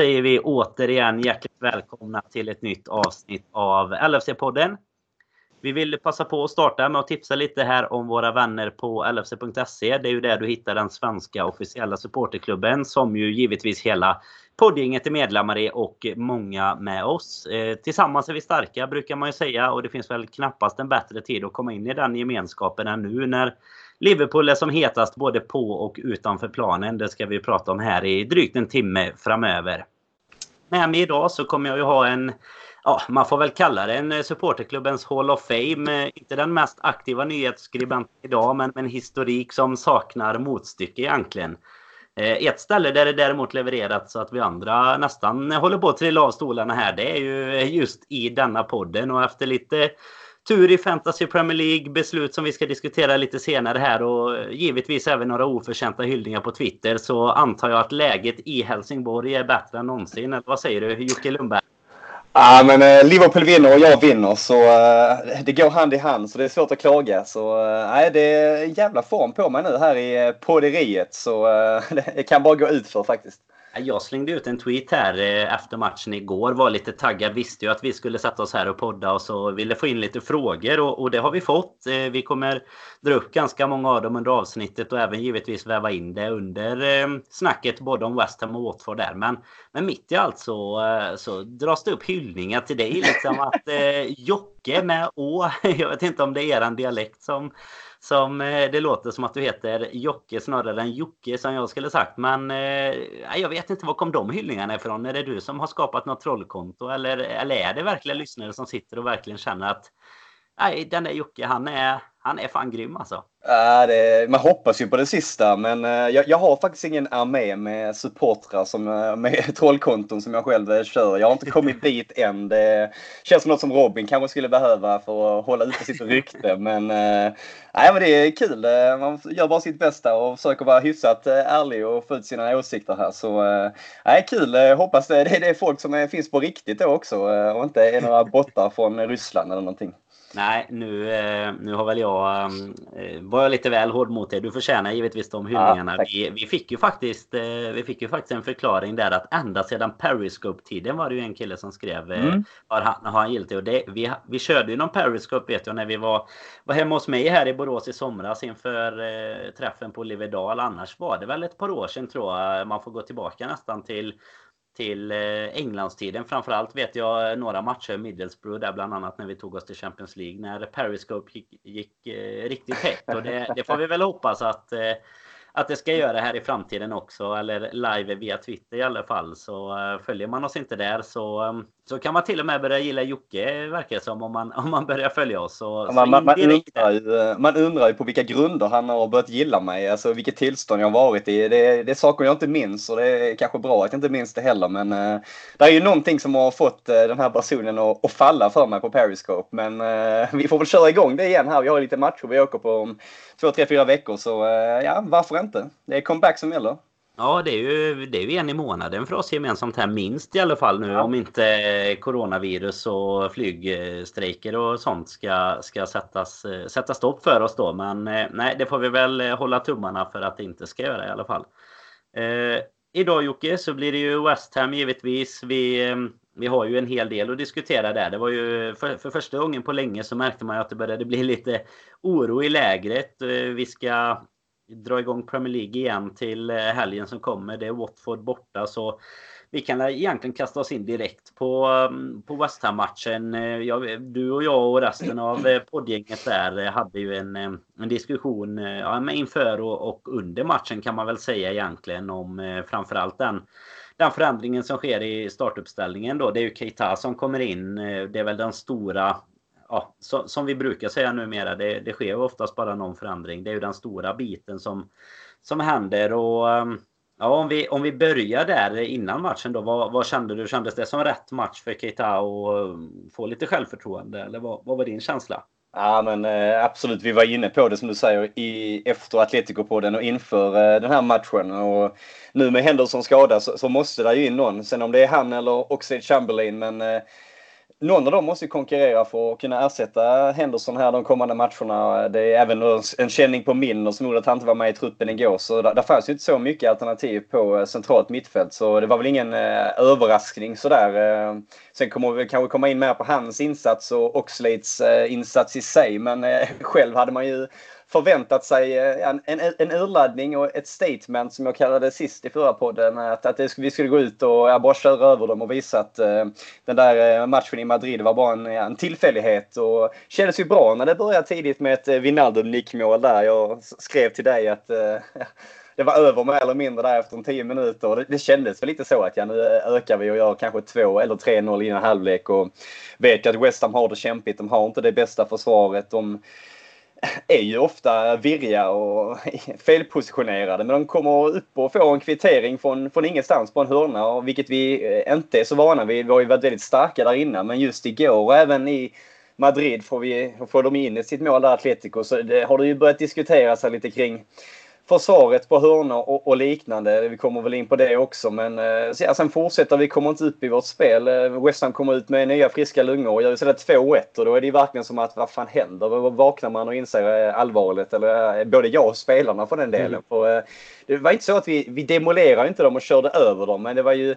säger vi återigen hjärtligt välkomna till ett nytt avsnitt av LFC-podden. Vi vill passa på att starta med att tipsa lite här om våra vänner på LFC.se. Det är ju där du hittar den svenska officiella supporterklubben som ju givetvis hela poddgänget är medlemmar i och många med oss. Eh, tillsammans är vi starka brukar man ju säga och det finns väl knappast en bättre tid att komma in i den gemenskapen än nu när Liverpool är som hetast både på och utanför planen. Det ska vi prata om här i drygt en timme framöver. Med mig idag så kommer jag ju ha en ja, man får väl kalla det en eh, supporterklubbens Hall of Fame. Eh, inte den mest aktiva nyhetsskribenten idag, men med en historik som saknar motstycke egentligen. Eh, ett ställe där det däremot levererat så att vi andra nästan håller på att trilla av stolarna här, det är ju just i denna podden. Och efter lite tur i Fantasy Premier League, beslut som vi ska diskutera lite senare här och givetvis även några oförtjänta hyllningar på Twitter så antar jag att läget i Helsingborg är bättre än någonsin. Eller vad säger du Jocke Lundberg? Ja, men eh, Liverpool vinner och jag vinner så eh, det går hand i hand så det är svårt att klaga. Så eh, nej, det är en jävla form på mig nu här i eh, podderiet så eh, det kan bara gå ut för faktiskt. Jag slängde ut en tweet här eh, efter matchen igår. Var lite taggad. Visste ju att vi skulle sätta oss här och podda och så ville få in lite frågor och, och det har vi fått. Eh, vi kommer dra upp ganska många av dem under avsnittet och även givetvis väva in det under eh, snacket både om West Ham och Watford där. Men, men mitt i allt så, så dras det upp hyllningar till dig. Liksom att eh, Jocke med Å. Jag vet inte om det är eran dialekt som som eh, det låter som att du heter Jocke snarare än Jocke som jag skulle sagt. Men eh, jag vet inte var kom de hyllningarna ifrån? Är det du som har skapat något trollkonto eller, eller är det verkligen lyssnare som sitter och verkligen känner att nej, den där Jocke, han är, han är fan grym alltså. Äh, det, man hoppas ju på det sista, men uh, jag, jag, har faktiskt ingen armé med supportrar som, uh, med trollkonton som jag själv uh, kör. Jag har inte kommit dit än. Det känns som något som Robin kanske skulle behöva för att hålla ute sitt rykte. Men, nej, men det är kul. man gör bara sitt bästa och försöker vara hyfsat ärlig och få ut sina åsikter här. Så nej, kul. hoppas det, det är folk som finns på riktigt då också och inte är några bottar från Ryssland eller någonting. Nej, nu, eh, nu har väl jag eh, var jag lite väl hård mot dig. Du förtjänar givetvis de hyllningarna. Ja, vi, vi, fick ju faktiskt, eh, vi fick ju faktiskt en förklaring där att ända sedan Periscope-tiden var det ju en kille som skrev mm. har, han, har han gillt det. Och det, vi, vi körde ju någon Periscope vet jag när vi var, var hemma hos mig här i Borås i somras inför eh, träffen på Livedal. Annars var det väl ett par år sedan tror jag. Man får gå tillbaka nästan till till eh, Englandstiden. Framförallt vet jag eh, några matcher, i Middlesbrough där bland annat när vi tog oss till Champions League. När Periscope gick, gick eh, riktigt hett. Och det, det, får vi väl hoppas att, eh, att det ska göra här i framtiden också. Eller live via Twitter i alla fall. Så eh, följer man oss inte där så så kan man till och med börja gilla Jocke, verkar det som, om man, om man börjar följa oss. Så, man, så man, man, undrar ju, man undrar ju på vilka grunder han har börjat gilla mig, alltså vilket tillstånd jag har varit i. Det, det är saker jag inte minns och det är kanske bra att jag inte minns det heller. Men uh, det är ju någonting som har fått uh, den här personen att, att, falla för mig på Periscope. Men uh, vi får väl köra igång det igen här. Vi har lite matcher vi åker på om två, tre, fyra veckor. Så ja, varför inte? Det är comeback som gäller. Ja, det är, ju, det är ju en i månaden för oss gemensamt här minst i alla fall nu. Ja. Om inte coronavirus och flygstrejker och sånt ska, ska sättas, sätta stopp för oss då. Men eh, nej, det får vi väl hålla tummarna för att det inte ska göra i alla fall. Eh, idag Jocke så blir det ju West Ham givetvis. Vi, eh, vi har ju en hel del att diskutera där. Det var ju för, för första gången på länge så märkte man ju att det började bli lite oro i lägret. Eh, vi ska dra igång Premier League igen till eh, helgen som kommer. Det är Watford borta så vi kan egentligen kasta oss in direkt på, mm, på West Ham-matchen. Eh, du och jag och resten av eh, poddgänget där hade ju en, en diskussion ja, inför och, och, under matchen kan man väl säga egentligen om framförallt den, den förändringen som sker i startuppställningen då. Det är ju Keita som kommer in. Det är väl den stora ja, så, som vi brukar säga numera, det, det sker ju oftast bara någon förändring. Det är ju den stora biten som, som händer. Och, ehm, ja, om, vi, om vi börjar där innan matchen då, vad, vad kände du? Kändes det som rätt match för Keita att ehm, få lite självförtroende? Eller vad, vad var din känsla? Ja men eh, absolut, vi var inne på det som du säger i, efter Atletico-podden och inför eh, den här matchen. Och nu med Henderson skada så, så måste det ju in någon. Sen om det är han eller Oxlade Chamberlain men eh, någon av dem måste konkurrera för att kunna ersätta Henderson här de kommande matcherna. Det är även en känning på Milner som gjorde att han inte var med i truppen igår. Så där, där fanns ju inte så mycket alternativ på eh, centralt mittfält. Så det var väl ingen eh, överraskning sådär. Eh, sen kommer vi kanske komma in mer på hans insats och Oxlades eh, insats i sig. Men eh, själv hade man ju förväntat sig eh, en, en, en urladdning och ett statement som jag kallade sist i förra podden. Eh, att, att det, vi skulle gå ut och ja, bara köra över dem och visa att uh, den där matchen i Madrid var bara en, en tillfällighet. Och kändes ju bra när det började tidigt med ett uh, Wijnaldum-nickmål där. Jag skrev till dig att uh, det var över mer eller mindre där efter en tio minuter. Det, det kändes väl lite så att ja, nu ökar vi och gör kanske 2 eller 3-0 innan halvlek. Och vet ju att West Ham har det kämpigt. De har inte det bästa försvaret. De, är ju ofta virriga och felpositionerade. Men de kommer upp och får en kvittering från, från ingenstans på en hörna, vilket vi eh, inte är så vana vid. Vi har ju varit väldigt starka där innan, men just igår och även i Madrid får, vi, får de in sitt mål där, Atletico, så det har det ju börjat diskuteras lite kring försvaret på hörnor och, och, liknande. Vi kommer väl in på det också. Men eh, ja, sen fortsätter vi, kommer inte upp i vårt spel. Eh, West Ham kommer ut med nya friska lungor och gör istället 2-1 och då är det ju verkligen som att vad fan händer? Då vaknar man och inser eh, allvaret. Eller både jag och spelarna för den delen. Mm. För, det var inte så att vi, vi demolerade inte dem och körde över dem men det var ju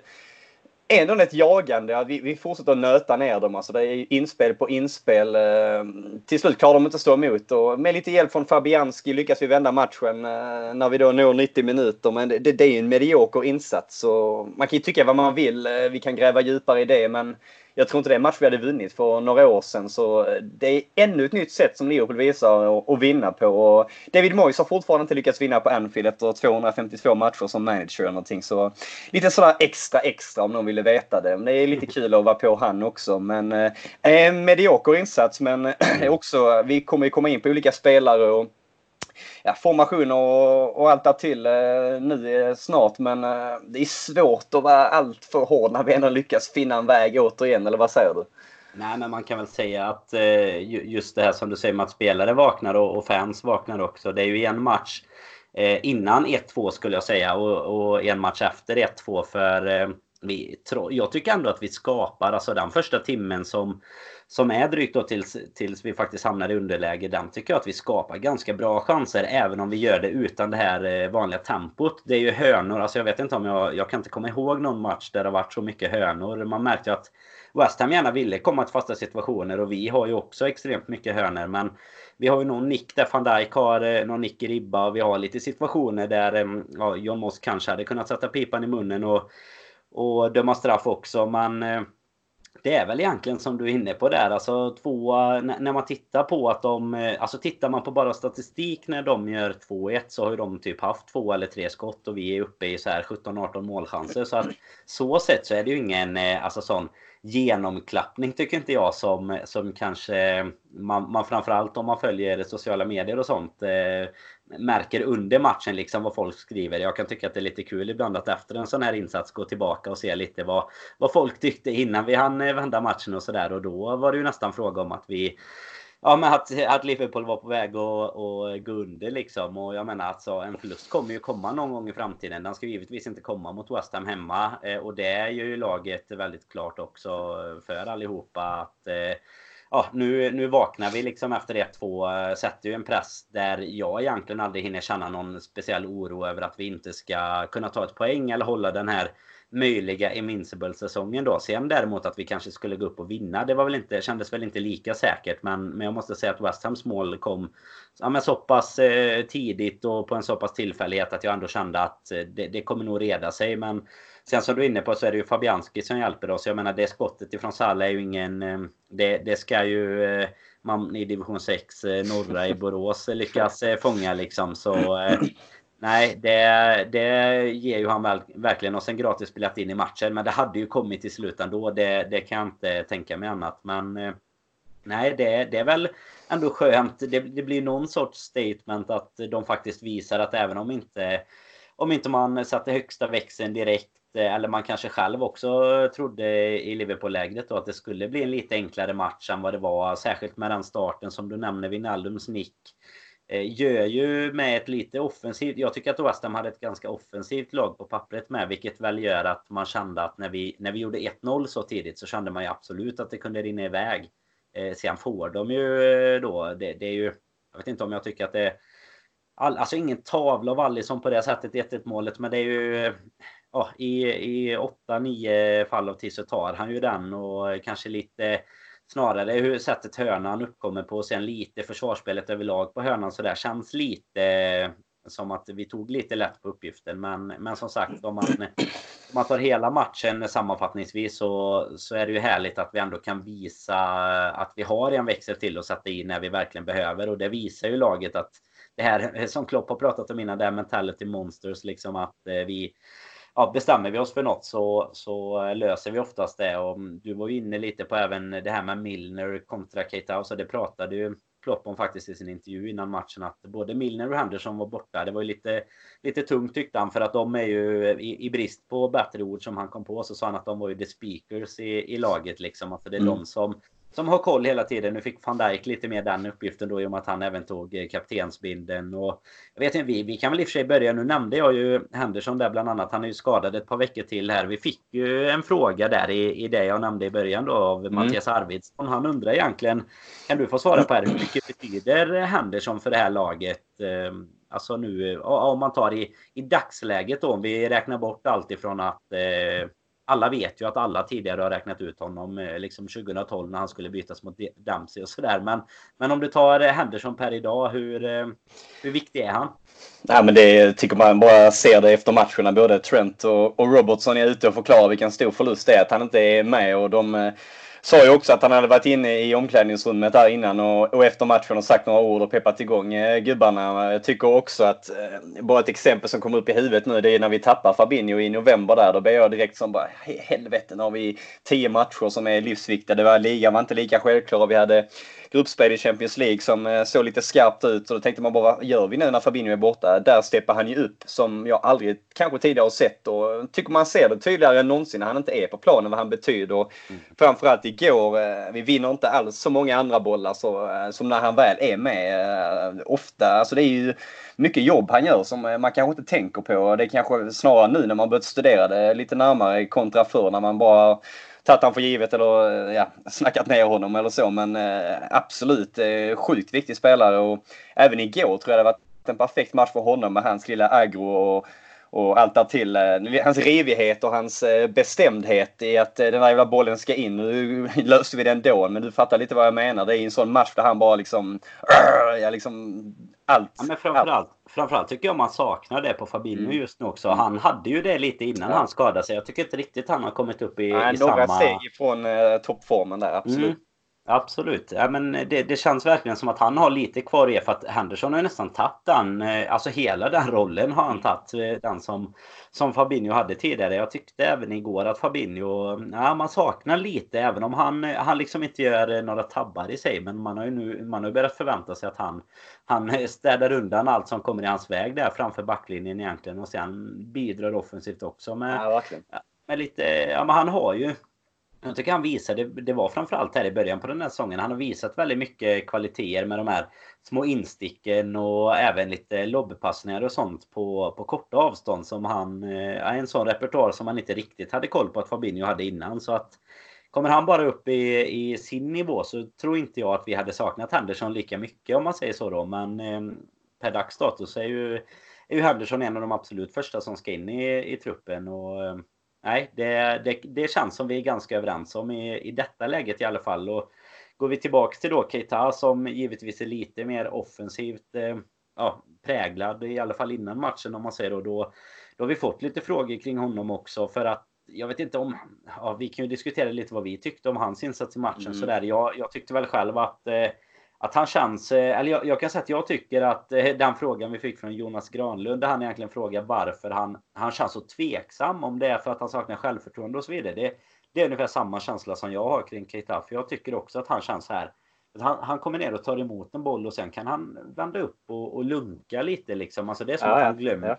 ändå ett jagande. Vi, vi fortsätter att nöta ner dem. Alltså det är inspel på inspel. Ehm, till slut klarar de inte att stå emot. Och med lite hjälp från Fabianski lyckas vi vända matchen eh, när vi då når 90 minuter. Men det, det är ju en medioker insats. Så man kan ju tycka vad man vill. Eh, vi kan gräva djupare i det. Men jag tror inte det är en match vi hade vunnit för några år sedan. Så eh, det är ännu ett nytt sätt som Liverpool visar att vinna på. Och David Moyes har fortfarande inte lyckats vinna på Anfield efter 252 matcher som manager eller någonting. Så lite sådär extra extra om någon ville veta det. Men det är lite kul att vara på han också. Men eh, eh en medioker insats men också, eh, vi kommer ju komma in på olika spelare och ja, formationer och, och allt därtill eh, nu eh, snart. Men eh, det är svårt att vara alltför hård när vi ändå lyckas finna en väg återigen. Eller vad säger du? Nej, men man kan väl säga att eh, just det här som du säger med att spelare vaknar och fans vaknar också. Det är ju en match eh, innan 1-2 skulle jag säga och, en match efter 1-2 för eh, vi, jag tycker ändå att vi skapar, alltså den första timmen som som är drygt då tills, tills vi faktiskt hamnar i underläge. Den tycker jag att vi skapar ganska bra chanser även om vi gör det utan det här eh, vanliga tempot. Det är ju hönor, alltså jag vet inte om jag, jag kan inte komma ihåg någon match där det har varit så mycket hönor. Man märkte ju att West Ham gärna ville komma till fasta situationer och vi har ju också extremt mycket hönor men vi har ju någon nick där van Dijk har eh, någon nick i ribba och vi har lite situationer där eh, ja, John Moss kanske hade kunnat sätta pipan i munnen och, och döma straff också men det är väl egentligen som du är inne på där. Alltså två, när man tittar på att de... Eh, alltså tittar man på bara statistik när de gör 2-1 så har ju de typ haft två eller tre skott och vi är uppe i så här 17-18 målchanser. Så att så sett så är det ju ingen eh, alltså sån genomklappning tycker inte jag som, som kanske man, man framförallt om man följer sociala medier och sånt eh, märker under matchen liksom vad folk skriver. Jag kan tycka att det är lite kul ibland att efter en sån här insats gå tillbaka och se lite vad, vad folk tyckte innan vi hann eh, vända matchen och sådär. Och då var det ju nästan fråga om att vi Ja men att, att Liverpool var på väg att, gå under liksom. Och jag menar alltså en förlust kommer ju komma någon gång i framtiden. Den ska givetvis inte komma mot West Ham hemma. Eh, och det är ju laget väldigt klart också för allihopa att eh, ja, nu, nu vaknar vi liksom efter 1-2. Eh, sätter ju en press där jag egentligen aldrig hinner känna någon speciell oro över att vi inte ska kunna ta ett poäng eller hålla den här möjliga Invincible-säsongen då. Sen däremot att vi kanske skulle gå upp och vinna, det var väl inte, kändes väl inte lika säkert. Men, men jag måste säga att West Hams mål kom ja, men så pass eh, tidigt och på en så pass tillfällighet att jag ändå kände att eh, det, det kommer nog reda sig. Men Sen som du är inne på så är det ju Fabianski som hjälper oss. Jag menar det skottet ifrån Salah är ju ingen... Eh, det, det ska ju eh, man i division 6 eh, norra i Borås lyckas eh, fånga liksom. Så eh, nej, det, det ger ju han väl, verkligen Och en gratis biljett in i matchen. Men det hade ju kommit till slut ändå. Det, det kan jag inte tänka mig annat. Men eh, nej, det, det är väl ändå skönt. Det, det blir någon sorts statement att de faktiskt visar att även om inte om inte man satte högsta växeln direkt eh, eller man kanske själv också trodde i Liverpool-lägret då att det skulle bli en lite enklare match än vad det var. Särskilt med den starten som du nämner, Wijnaldums nick. Eh, gör ju med ett lite offensivt... Jag tycker att West Ham hade ett ganska offensivt lag på pappret med, vilket väl gör att man kände att när vi, när vi gjorde 1-0 så tidigt så kände man ju absolut att det kunde rinna iväg. Eh, sen får de ju eh, då, det, det, är ju... Jag vet inte om jag tycker att det. All, alltså ingen tavla av Alisson på det sättet, 1-1 målet, men det är ju... Ja, i, i 8-9 fall av tid så tar han ju den och kanske lite snarare hur sättet hörnan uppkommer på och sen lite försvarsspelet överlag på hörnan så där känns lite eh, som att vi tog lite lätt på uppgiften. Men, men som sagt, om man, om man tar hela matchen sammanfattningsvis så, så är det ju härligt att vi ändå kan visa att vi har en växel till att sätta in när vi verkligen behöver. Och det visar ju laget att det här som Klopp har pratat om innan, det här mentality monsters, liksom att eh, vi ja, bestämmer vi oss för något så, så löser vi oftast det. Och du var ju inne lite på även det här med Milner kontra Keita. Så det pratade ju Klopp om faktiskt i sin intervju innan matchen att både Milner och Henderson var borta. Det var ju lite, lite tungt tyckte han för att de är ju i, i brist på bättre ord som han kom på så sa han att de var ju the speakers i, i laget liksom. Alltså det är mm. de som som har koll hela tiden. Nu fick van Dijk lite mer den uppgiften då i och med att han även tog eh, kaptensbinden. Och jag vet inte, vi, vi kan väl i och för sig börja. Nu nämnde jag ju Henderson där bland annat. Han är ju skadad ett par veckor till här. Vi fick ju en fråga där i, i det jag nämnde i början då av mm. Mattias Arvidsson. Han undrar egentligen, kan du få svara på här, hur mycket betyder Henderson för det här laget? Ehm, alltså nu, om man tar i, i dagsläget då, om vi räknar bort allt ifrån att eh, alla vet ju att alla tidigare har räknat ut honom eh, liksom 2012 när han skulle bytas mot Dempsey och sådär. Men, men om du tar eh, Henderson per idag, hur, eh, hur viktig är han? Nej, men det tycker man bara ser det efter matcherna. Både Trent och, och Robertson är ute och förklarar vilken stor förlust det är att han inte är med. Och de sa ju också att han hade varit inne i omklädningsrummet där innan och, och efter matchen och sagt några ord och peppat igång eh, gubbarna. Jag tycker också att, eh, bara ett exempel som kommer upp i huvudet nu, det är när vi tappar Fabinho i november där. Då blir jag direkt som bara, helvete, nu har vi tio matcher som är livsviktiga. Det var, ligan var inte lika självklar och vi hade gruppspel i Champions League som eh, såg lite skarpt ut. Så då tänkte man bara, vad gör vi nu när Fabinho är borta? Där steppar han ju upp som jag aldrig kanske tidigare har sett och tycker man ser det tydligare än någonsin när han inte är på planen vad han betyder. Och mm. Framförallt igår, eh, vi vinner inte alls så många andra bollar så, eh, som när han väl är med. Ofta, alltså det är ju mycket jobb han gör som man kanske inte tänker på. Det är kanske snarare nu när man börjat studera det lite närmare kontra förr när man bara tagit han för givet eller eh, ja, snackat ner honom eller så. Men eh, absolut eh, sjukt viktig spelare och även igår tror jag det var en perfekt match för honom med hans lilla aggro och, och allt där till. Eh, hans rivighet och hans eh, bestämdhet i att eh, den där jävla bollen ska in. Nu löste vi den då, men du fattar lite vad jag menar. Det är en sån match där han bara liksom, ja, liksom allt. Ja, men framförallt, framförallt tycker jag man saknar det på Fabinho mm. just nu också. Han hade ju det lite innan ja. han skadade sig. Jag tycker inte riktigt han har kommit upp i, Nej, i några samma... steg ifrån eh, toppformen där, absolut. Mm. Absolut. Ja, men det, det, känns verkligen som att han har lite kvar i för att Henderson har nästan tagit den, eh, alltså hela den rollen har han tagit, eh, den som, som Fabinho hade tidigare. Jag tyckte även igår att Fabinho, ja, man saknar lite även om han, han liksom inte gör några tabbar i sig. Men man har ju nu man har börjat förvänta sig att han, han städar undan allt som kommer i hans väg där framför backlinjen egentligen och sen bidrar offensivt också med, ja, med lite, ja men han har ju jag tycker han visade, det var framförallt här i början på den här säsongen, han har visat väldigt mycket kvaliteter med de här små insticken och även lite lobbypassningar och sånt på, på korta avstånd som han, är en sån repertoar som man inte riktigt hade koll på att Fabinho hade innan. Så att kommer han bara upp i, i sin nivå så tror inte jag att vi hade saknat Henderson lika mycket om man säger så då. Men eh, per dags dato så är ju, är ju Henderson en av de absolut första som ska in i, i truppen. Och, eh, nej, det, det, det känns som vi är ganska överens om i, i detta läget i alla fall. Och går vi tillbaks till då Keita som givetvis är lite mer offensivt eh, ja, präglad, i alla fall innan matchen om man säger då, då. Då har vi fått lite frågor kring honom också för att jag vet inte om, ja, vi kan ju diskutera lite vad vi tyckte om hans insats i matchen mm. sådär. Jag, jag tyckte väl själv att eh, att han känns, eh, eller jag, jag, kan säga att jag tycker att eh, den frågan vi fick från Jonas Granlund, där han egentligen frågar varför han, han känns så tveksam, om det är för att han saknar självförtroende och så vidare. Det, det är ungefär samma känsla som jag har kring Keita, för jag tycker också att han känns här. Han, han kommer ner och tar emot en boll och sen kan han vända upp och, och lunka lite liksom. Alltså det är som ja, att han glömmer. Ja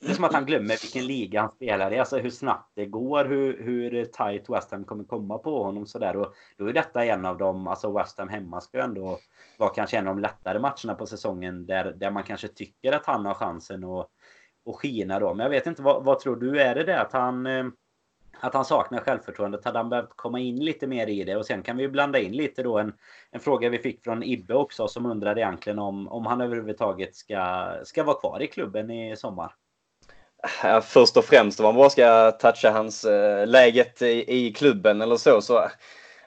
det är som att han glömmer vilken liga han spelar i. Alltså hur snabbt det går, hur, hur tight West Ham kommer komma på honom sådär. Och då är detta en av de, alltså West Ham hemma ska ju ändå vara kanske en av de lättare matcherna på säsongen där, där man kanske tycker att han har chansen att, att skina då. Men jag vet inte, vad, vad tror du? Är det det att han eh, att han saknar självförtroendet. Hade han behövt komma in lite mer i det? Och sen kan vi blanda in lite då en, en fråga vi fick från Ibbe också som undrade egentligen om, om han överhuvudtaget ska, ska vara kvar i klubben i sommar. Först och främst om man bara ska toucha hans eh, läget i, i klubben eller så, så eh,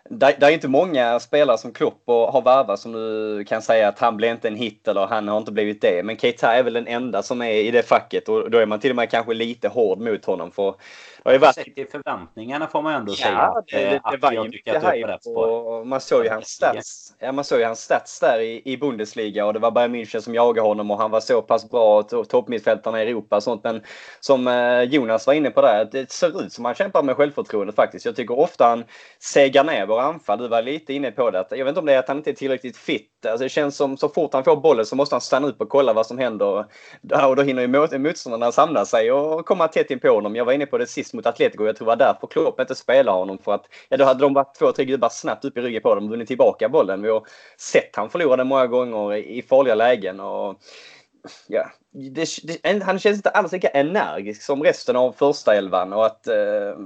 det, det är inte många spelare som Klopp och har värvat som du kan säga att han blev inte en hit eller han har inte blivit det. Men Keita är väl den enda som är i det facket och då är man till och med kanske lite hård mot honom. För det har ju varit... Sett till förväntningarna får man ändå ja, säga. Det, det, det var ju mycket hype och man såg ju hans stats. Ja, man såg ju hans stats där i, i Bundesliga och det var Bayern München som jagade honom och han var så pass bra toppmittfältarna i Europa och sånt. Men som eh, Jonas var inne på där, det ser ut som han kämpar med självförtroende faktiskt. Jag tycker ofta han segar ner våra anfall. Du var lite inne på det. Jag vet inte om det är att han inte är tillräckligt fit. Alltså det känns som så fort han får bollen så måste han stanna upp och kolla vad som händer. Och då hinner ju motståndarna samla sig och komma tätt in på honom. Jag var inne på det sist mot Atletico. Jag tror det var därför Klopp inte spelade honom. För att ja, då hade de varit två, tre gubbar snabbt upp i ryggen på dem och vunnit tillbaka bollen. Vi har sett han förlora den många gånger i farliga lägen. Och, ja, det, det, han känns inte alls lika energisk som resten av första elvan och att eh,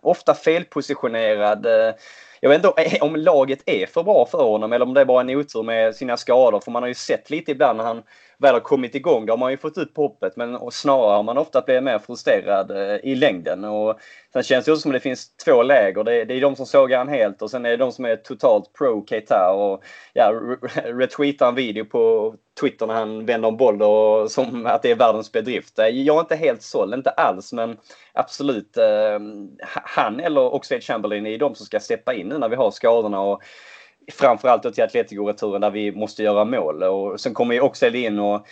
ofta felpositionerad. Eh, jag vet inte eh, om laget är för bra för honom eller om det är bara en otur med sina skador. För man har ju sett lite ibland när han väl har kommit igång, då har man ju fått ut hoppet. Men och snarare har man ofta blivit mer frustrerad eh, i längden. Och sen känns det också som att det finns två läger. Det, det är de som sågar han helt och sen är det de som är totalt pro Keita och ja, retweetar en video på Twitter när han vänder en boll och som att det är världens bedrift. Eh, jag är inte helt såld, inte alls, men absolut. Eh, han eller Oxlade Chamberlain är de som ska steppa in nu när vi har skadorna. Och framförallt då till Atletico-returen där vi måste göra mål. Och sen kommer ju Oxlade in och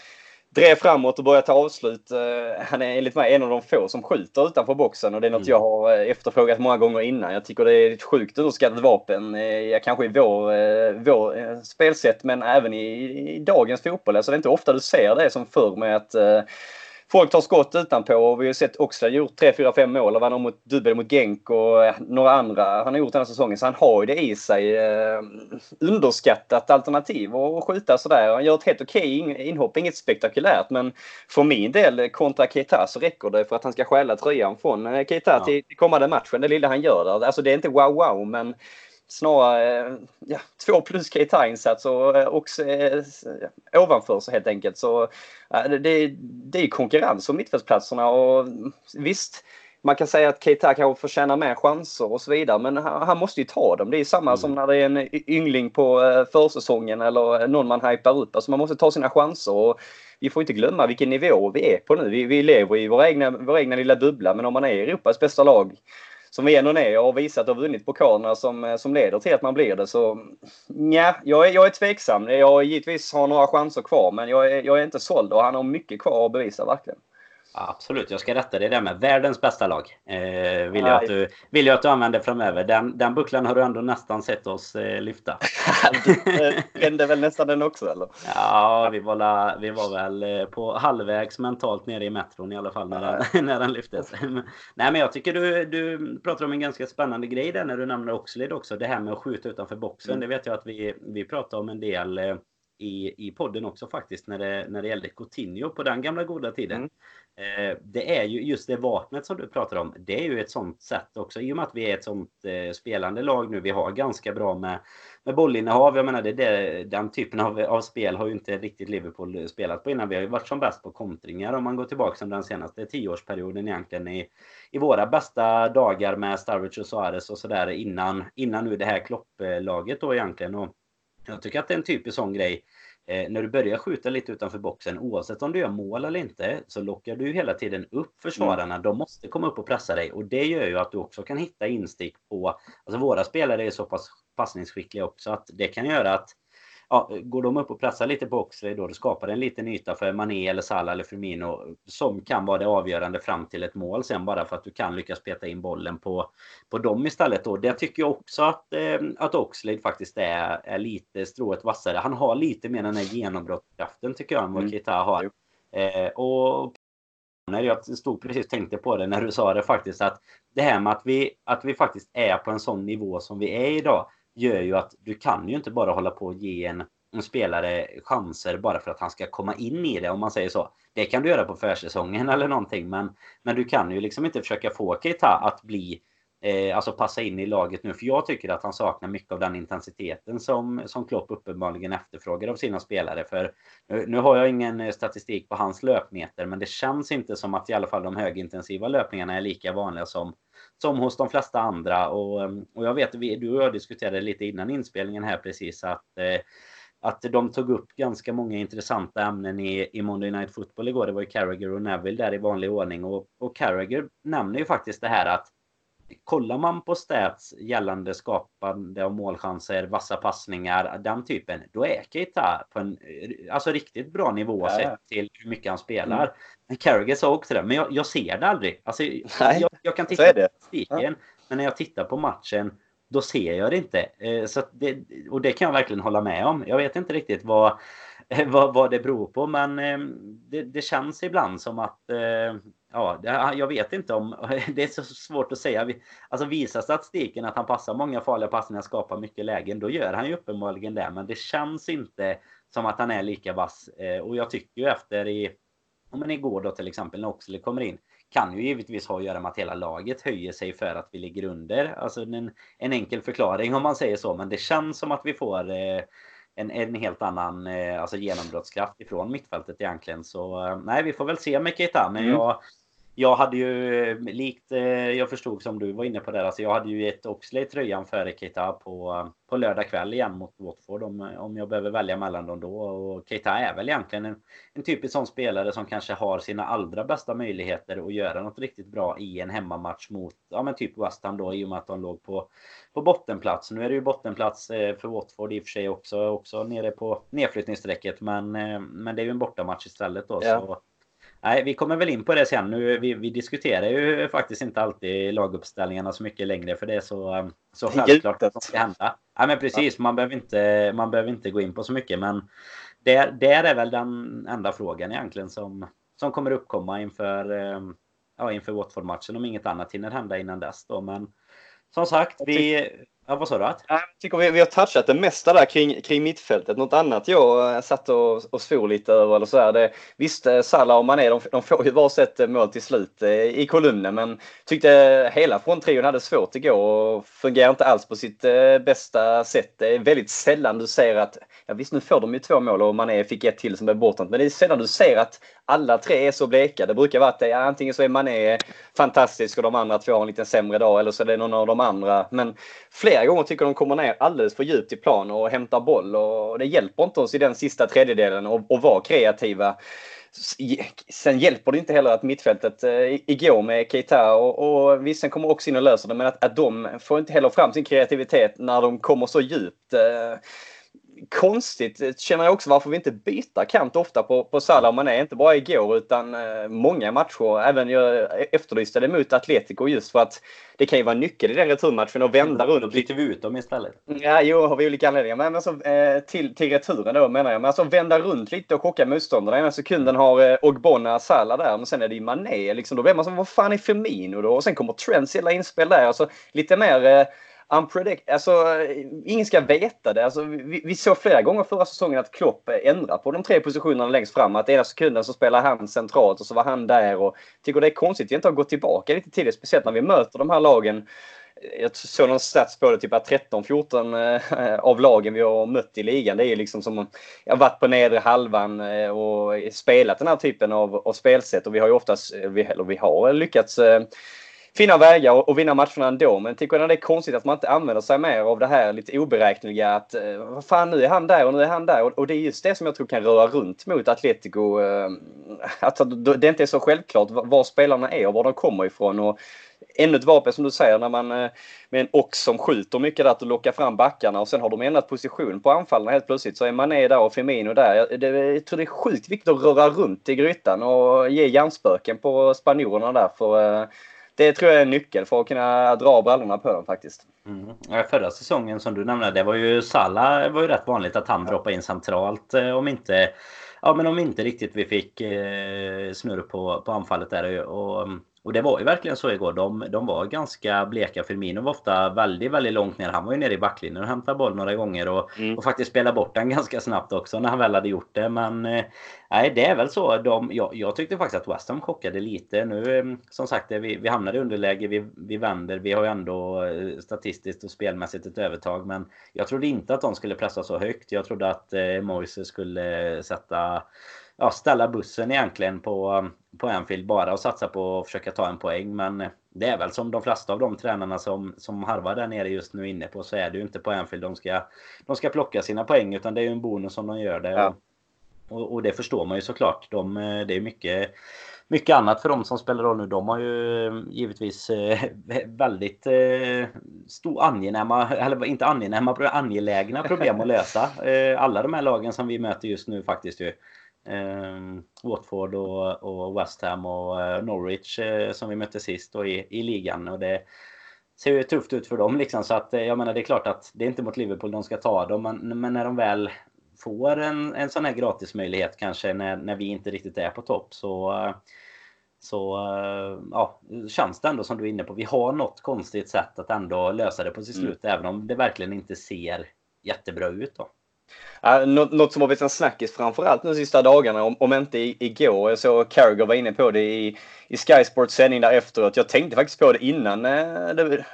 drev framåt och började ta avslut. Eh, han är enligt mig en av de få som skjuter utanför boxen och det är något mm. jag har eh, efterfrågat många gånger innan. Jag tycker det är ett sjukt underskattat vapen. Eh, kanske i vår, vår spelsätt men även i, i dagens fotboll. Alltså det är inte ofta du ser det som förr med att folk tar skott utanpå och vi har sett Oxlade gjort 3, 4, 5 mål och vann mot dubbel mot Genk och några andra han har gjort den här säsongen. Så han har ju det i sig. Eh, underskattat alternativ att skjuta sådär. Han gör ett helt okej okay inhopp, inget spektakulärt men för min del kontra Keita så räcker det för att han ska stjäla tröjan från eh, Keita ja. till kommande matchen. Det lilla han gör där. Alltså det är inte wow wow men snarare ja, två plus Keita-insats och eh, också eh, ovanför så helt enkelt. Så det, det är konkurrens om mittfältsplatserna och visst, man kan säga att Keita kanske förtjänar mer chanser och så vidare, men han, han måste ju ta dem. Det är samma mm. som när det är en yngling på eh, försäsongen eller någon man hypar upp. Alltså man måste ta sina chanser. Och vi får inte glömma vilken nivå vi är på nu. Vi, vi lever i vår egna, vår egna lilla bubbla, men om man är Europas bästa lag som vi ändå är och har visat och vunnit pokalerna som, eh, som leder till att man blir det. Så nja, jag är, jag är tveksam. Jag givetvis har några chanser kvar men jag är, jag är inte såld och han har mycket kvar att bevisa verkligen. Absolut, jag ska rätta dig där med. Världens bästa lag. Eh, vill, jag att du, vill jag att du använder framöver. Den, den bucklan har du ändå nästan sett oss eh, lyfta. du brände väl nästan den också eller? Ja, vi var, la, vi var väl eh, på halvvägs mentalt nere i metron i alla fall när, den, när den lyftes. Nej, men jag tycker du, du pratar om en ganska spännande grej där när du nämner Oxlade också. Det här med att skjuta utanför boxen. Mm. Det vet jag att vi, vi pratar om en del eh, i, i podden också faktiskt när det, när det gällde Coutinho på den gamla goda tiden. Mm. Eh, det är ju just det vapnet som du pratar om. Det är ju ett sånt sätt också. I och med att vi är ett sånt eh, spelande lag nu. Vi har ganska bra med, med bollinnehav. Jag menar, det, det, den typen av, av spel har ju inte riktigt Liverpool spelat på innan. Vi har ju varit som bäst på kontringar om man går tillbaka som den senaste tioårsperioden egentligen i, i våra bästa dagar med Starwich och Suarez och sådär innan, innan nu det här Klopp-laget då egentligen. Och jag tycker att det är en typisk sån grej Eh, när du börjar skjuta lite utanför boxen, oavsett om du gör mål eller inte, så lockar du hela tiden upp försvararna. Mm. De måste komma upp och pressa dig och det gör ju att du också kan hitta instick på... Alltså våra spelare är så pass passningsskickliga också att det kan göra att ja, går de upp och pressar lite på Oxlade då, då skapar det en liten yta för Mané eller Salah eller Firmino som kan vara det avgörande fram till ett mål sen bara för att du kan lyckas peta in bollen på, på dem istället. Då. Det tycker jag också att, eh, att Oxlade faktiskt är, är lite strået vassare. Han har lite mer den här genombrottskraften tycker jag än vad mm. Keita har. Eh, och jag stod precis tänkte på det när du sa det faktiskt att det här med att vi, att vi faktiskt är på en sån nivå som vi är idag gör ju att du kan ju inte bara hålla på och ge en, en spelare chanser bara för att han ska komma in i det om man säger så. Det kan du göra på försäsongen eller någonting men, men du kan ju liksom inte försöka få Keita att bli eh, alltså passa in i laget nu. För jag tycker att han saknar mycket av den intensiteten som, som Klopp uppenbarligen efterfrågar av sina spelare. För nu, nu har jag ingen eh, statistik på hans löpmeter, men det känns inte som att i alla fall de högintensiva löpningarna är lika vanliga som, som hos de flesta andra. Och, eh, och jag vet, vi, du och jag diskuterade lite innan inspelningen här precis att eh, att de tog upp ganska många intressanta ämnen i, i Monday Night Football igår. Det var ju Carragher och Neville där i vanlig ordning. Och, och Carragher nämner ju faktiskt det här att kollar man på stats gällande skapande av målchanser, vassa passningar, den typen, då är Keita på en alltså, riktigt bra nivå ja. sett till hur mycket han spelar. Mm. Men Carragher sa också det, men jag, jag ser det aldrig. Alltså, jag, jag, kan titta på statistiken, ja. men när jag tittar på matchen då ser jag det inte. Eh, så det, och det kan jag verkligen hålla med om. Jag vet inte riktigt vad, vad, vad det beror på, men eh, det, det känns ibland som att eh, ja, jag vet inte om... Det är så svårt att säga. Alltså visar statistiken att han passar många farliga passningar, skapar mycket lägen, då gör han ju uppenbarligen det. Men det känns inte som att han är lika vass. Eh, och jag tycker ju efter i... Men igår då till exempel när Oxley kommer in kan ju givetvis ha att göra med att hela laget höjer sig för att vi ligger under. Alltså en, en enkel förklaring om man säger så, men det känns som att vi får eh, en, en helt annan eh, alltså genombrottskraft ifrån mittfältet egentligen. Så eh, nej, vi får väl se med Keita. Men mm. jag, jag hade ju likt, eh, jag förstod som du var inne på där, alltså jag hade ju gett Oxley tröjan före Keita på, på lördag kväll igen mot Watford om, om jag behöver välja mellan dem då. Och Keita är väl egentligen en, en typisk sån spelare som kanske har sina allra bästa möjligheter att göra något riktigt bra i en hemmamatch mot, ja men typ West Ham då i och med att de låg på, på bottenplats. Nu är det ju bottenplats eh, för Watford i och för sig också, också nere på nedflyttningsstrecket men, eh, men det är ju en bortamatch istället då. Ja. Så, Nej, vi kommer väl in på det sen. Nu, vi, vi diskuterar ju faktiskt inte alltid laguppställningarna så mycket längre för det är så, så självklart att det ska hända. Nej, men precis. Man behöver, inte, man behöver inte gå in på så mycket, men där, där är väl den enda frågan egentligen som, som kommer uppkomma inför, eh, ja, inför Watford-matchen om inget annat hinner hända innan dess. Då. Men som sagt, vi, Ja, vad sa du? Jag tycker vi, vi har touchat det mesta där kring, kring mittfältet. Något annat jag eh, satt och, och svor lite över eller så här. Det, visst, eh, Salah och Mané de, de får ju varsitt eh, mål till slut eh, i kolumnen men tyckte hela fronttrion hade svårt igår och fungerar inte alls på sitt bästa sätt. Det är väldigt sällan du ser att, ja visst nu får de ju två mål och Mané fick ett till som blev bortdömt men det är sällan du ser att alla tre är så bleka. Det brukar vara att det, antingen så är Mané fantastisk och de andra två har en lite sämre dag eller så är det någon av de andra. Men flera gånger tycker de kommer ner alldeles för djupt i plan och hämtar boll och det hjälper inte oss i den sista tredjedelen att vara kreativa. Sen hjälper det inte heller att mittfältet eh, igår med Keita och, och Vissen kommer också in och löser det men att, att de får inte heller fram sin kreativitet när de kommer så djupt. Eh, Eh, konstigt känner jag också varför vi inte byter kant ofta på, på Salah och Mané. Inte bara igår utan eh, många matcher. Även jag efterlyste det mot Atletico just för att det kan ju vara nyckel i den returmatchen att vända runt. Då byter vi ut dem istället. Ja, jo, av olika anledningar. Men alltså, eh, till, till returen då menar jag. Men alltså vända runt lite och chocka motståndarna. Ena sekunden har eh, Ogbonna Salah där, men sen är det ju Mané. Liksom, då blir man som, vad fan är Firmino då? Och sen kommer Trents hela inspel där. Alltså lite mer unpredict, alltså ingen ska veta det. Alltså, vi, vi såg flera gånger förra säsongen att Klopp ändrar på de tre positionerna längst fram. Att ena sekunden så spelar han centralt och så var han där och tycker det är konstigt att vi inte har gått tillbaka lite till det. Speciellt när vi möter de här lagen. Jag såg någon stats på det, typ att 13-14 eh, av lagen vi har mött i ligan, det är ju liksom som jag varit på nedre halvan eh, och spelat den här typen av, av spelsätt och vi har ju oftast, eh, vi, eller vi har lyckats finna vägar och vinna matcherna ändå. Men tycker jag det är konstigt att man inte använder sig mer av det här lite oberäkneliga att eh, vad fan nu är han där och nu är han där. Och, det är just det som jag tror kan röra runt mot Atletico. Eh, att det inte är så självklart var spelarna är och var de kommer ifrån. Och ännu ett vapen som du säger när man eh, med en ox som skjuter mycket där att locka fram backarna och sen har de ändrat position på anfallarna helt plötsligt. Så är Mané där och Firmino där. Jag, det, jag tror det är sjukt viktigt att röra runt i grytan och ge hjärnspöken på spanjorerna där. För eh, det tror jag är en nyckel för att kunna dra brallorna på dem faktiskt. Mm. Förra säsongen som du nämnde, det var ju Salla var ju rätt vanligt att han droppade in centralt. Eh, om inte ja, men om inte riktigt vi fick eh, snurr på, på anfallet där. Och, och det var ju verkligen så igår. De, de var ganska bleka. Firmino var ofta väldigt, väldigt långt ner. Han var ju nere i backlinjen och hämtade boll några gånger. Och, mm. och faktiskt spelade bort den ganska snabbt också när han väl hade gjort det. Men eh, nej, det är väl så. De, jag, jag tyckte faktiskt att West Ham chockade lite. Nu eh, som sagt, vi, vi hamnade i underläge. Vi, vi vänder. Vi har ju ändå eh, statistiskt och spelmässigt ett övertag. Men jag trodde inte att de skulle pressa så högt. Jag trodde att eh, Moise skulle sätta ja, ställa bussen egentligen på, på Anfield bara och satsa på att försöka ta en poäng. Men det är väl som de flesta av de tränarna som, som harvar där nere just nu inne på så är det ju inte på Anfield de ska, de ska plocka sina poäng utan det är ju en bonus om de gör det. Ja. Och, och, det förstår man ju såklart. De, det är mycket mycket annat för dem som spelar roll nu. De har ju givetvis eh, väldigt eh, stor angenäma, eller inte angenäma, angelägna problem att lösa. Eh, alla de här lagen som vi möter just nu faktiskt ju. Eh, Watford och, och, West Ham och eh, Norwich eh, som vi mötte sist och i, i ligan. Och det ser ju tufft ut för dem liksom. Så att eh, jag menar det är klart att det är inte mot Liverpool de ska ta dem. Men, men när de väl får en, en sån här gratismöjlighet kanske när, när vi inte riktigt är på topp så så ja, känns det ändå som du är inne på. Vi har något konstigt sätt att ändå lösa det på sitt mm. slut. Mm. Även om det verkligen inte ser jättebra ut då. Uh, något som har blivit en snackis framförallt de sista dagarna, om, om inte igår. Jag såg Carragher var inne på det i, i Sky Sports sändning där efteråt. Jag tänkte faktiskt på det innan eh, det,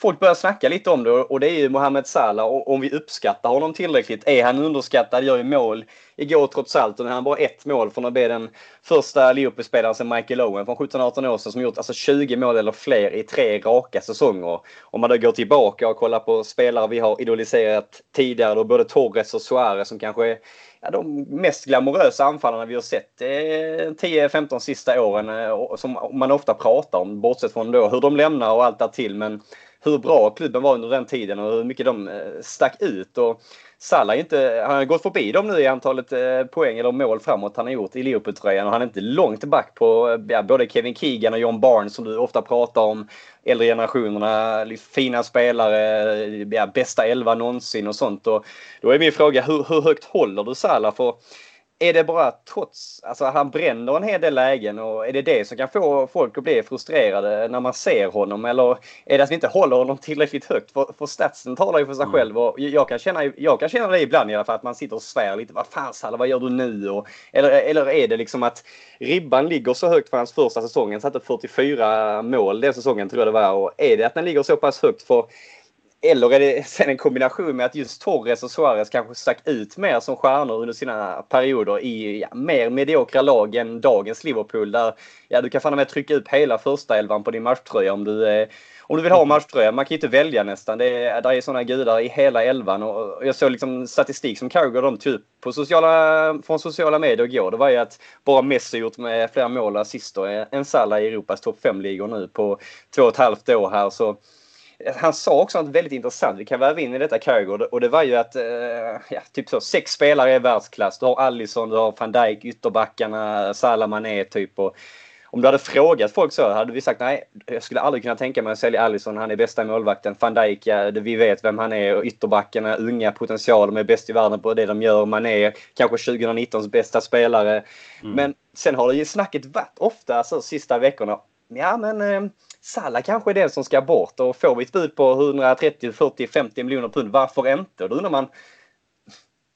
folk började snacka lite om det och det är ju Mohamed Salah. Och om vi uppskattar honom tillräckligt, är han underskattad, gör ju mål igår trots allt och nu har han bara ett mål från att bli den första Liverpool-spelaren sedan Michael Owen från 17-18 år sedan som gjort alltså 20 mål eller fler i tre raka säsonger. Om man då går tillbaka och kollar på spelare vi har idoliserat tidigare då både Torres och Suarez som kanske är ja, de mest glamorösa anfallarna vi har sett eh, 10-15 sista åren eh, som man ofta pratar om bortsett från då hur de lämnar och allt därtill men hur bra klubben var under den tiden och hur mycket de eh, stack ut. Och Salah inte, han har gått förbi dem nu i antalet eh, poäng eller mål framåt han har gjort i Liverpool-tröjan och han är inte långt back på ja, både Kevin Keegan och John Barnes som du ofta pratar om. Äldre generationerna, fina spelare, ja, bästa elva någonsin och sånt. Och då är min fråga, hur, hur högt håller du Salah? För är det bara trots, alltså han bränner en hel del lägen och är det det som kan få folk att bli frustrerade när man ser honom? Eller är det att vi inte håller honom tillräckligt högt? För, för statsen talar ju för sig mm. själv och jag kan, känna, jag kan känna det ibland i alla fall att man sitter och svär lite. Vad fan Salla, vad gör du nu? Och, eller, eller är det liksom att ribban ligger så högt för hans första säsongen, satte 44 mål den säsongen tror jag det var. Och är det att den ligger så pass högt för eller är det sen en kombination med att just Torres och Suarez kanske stack ut mer som stjärnor under sina perioder i ja, mer mediokra lag än dagens Liverpool där ja, du kan fan med trycka upp hela första elvan på din matchtröja om du, eh, om du vill ha matchtröja. Man kan ju inte välja nästan. Det är, där är sådana gudar i hela elvan och jag såg liksom statistik som Carragher de tog upp på sociala, från sociala medier igår. Det var ju att bara Messi gjort med flera mål och assister än Salah i Europas topp 5-ligor nu på två och ett halvt år här. Så han sa också något väldigt intressant, vi kan väva in i detta Carragher, och det var ju att eh, ja, typ så, sex spelare är världsklass. Du har Allison, du har van Dijk, ytterbackarna, Salah Mané typ. Och om du hade frågat folk så hade vi sagt nej, jag skulle aldrig kunna tänka mig att sälja Allison, han är bästa målvakten. Van Dijk, ja, vi vet vem han är och ytterbackarna, unga potential, de är bäst i världen på det de gör. Mané, kanske 2019s bästa spelare. Mm. Men sen har det ju snacket varit ofta så sista veckorna, ja men eh, Salla kanske är den som ska bort och får vi ett bud på 130, 40, 50 miljoner pund, varför inte? Och Då undrar man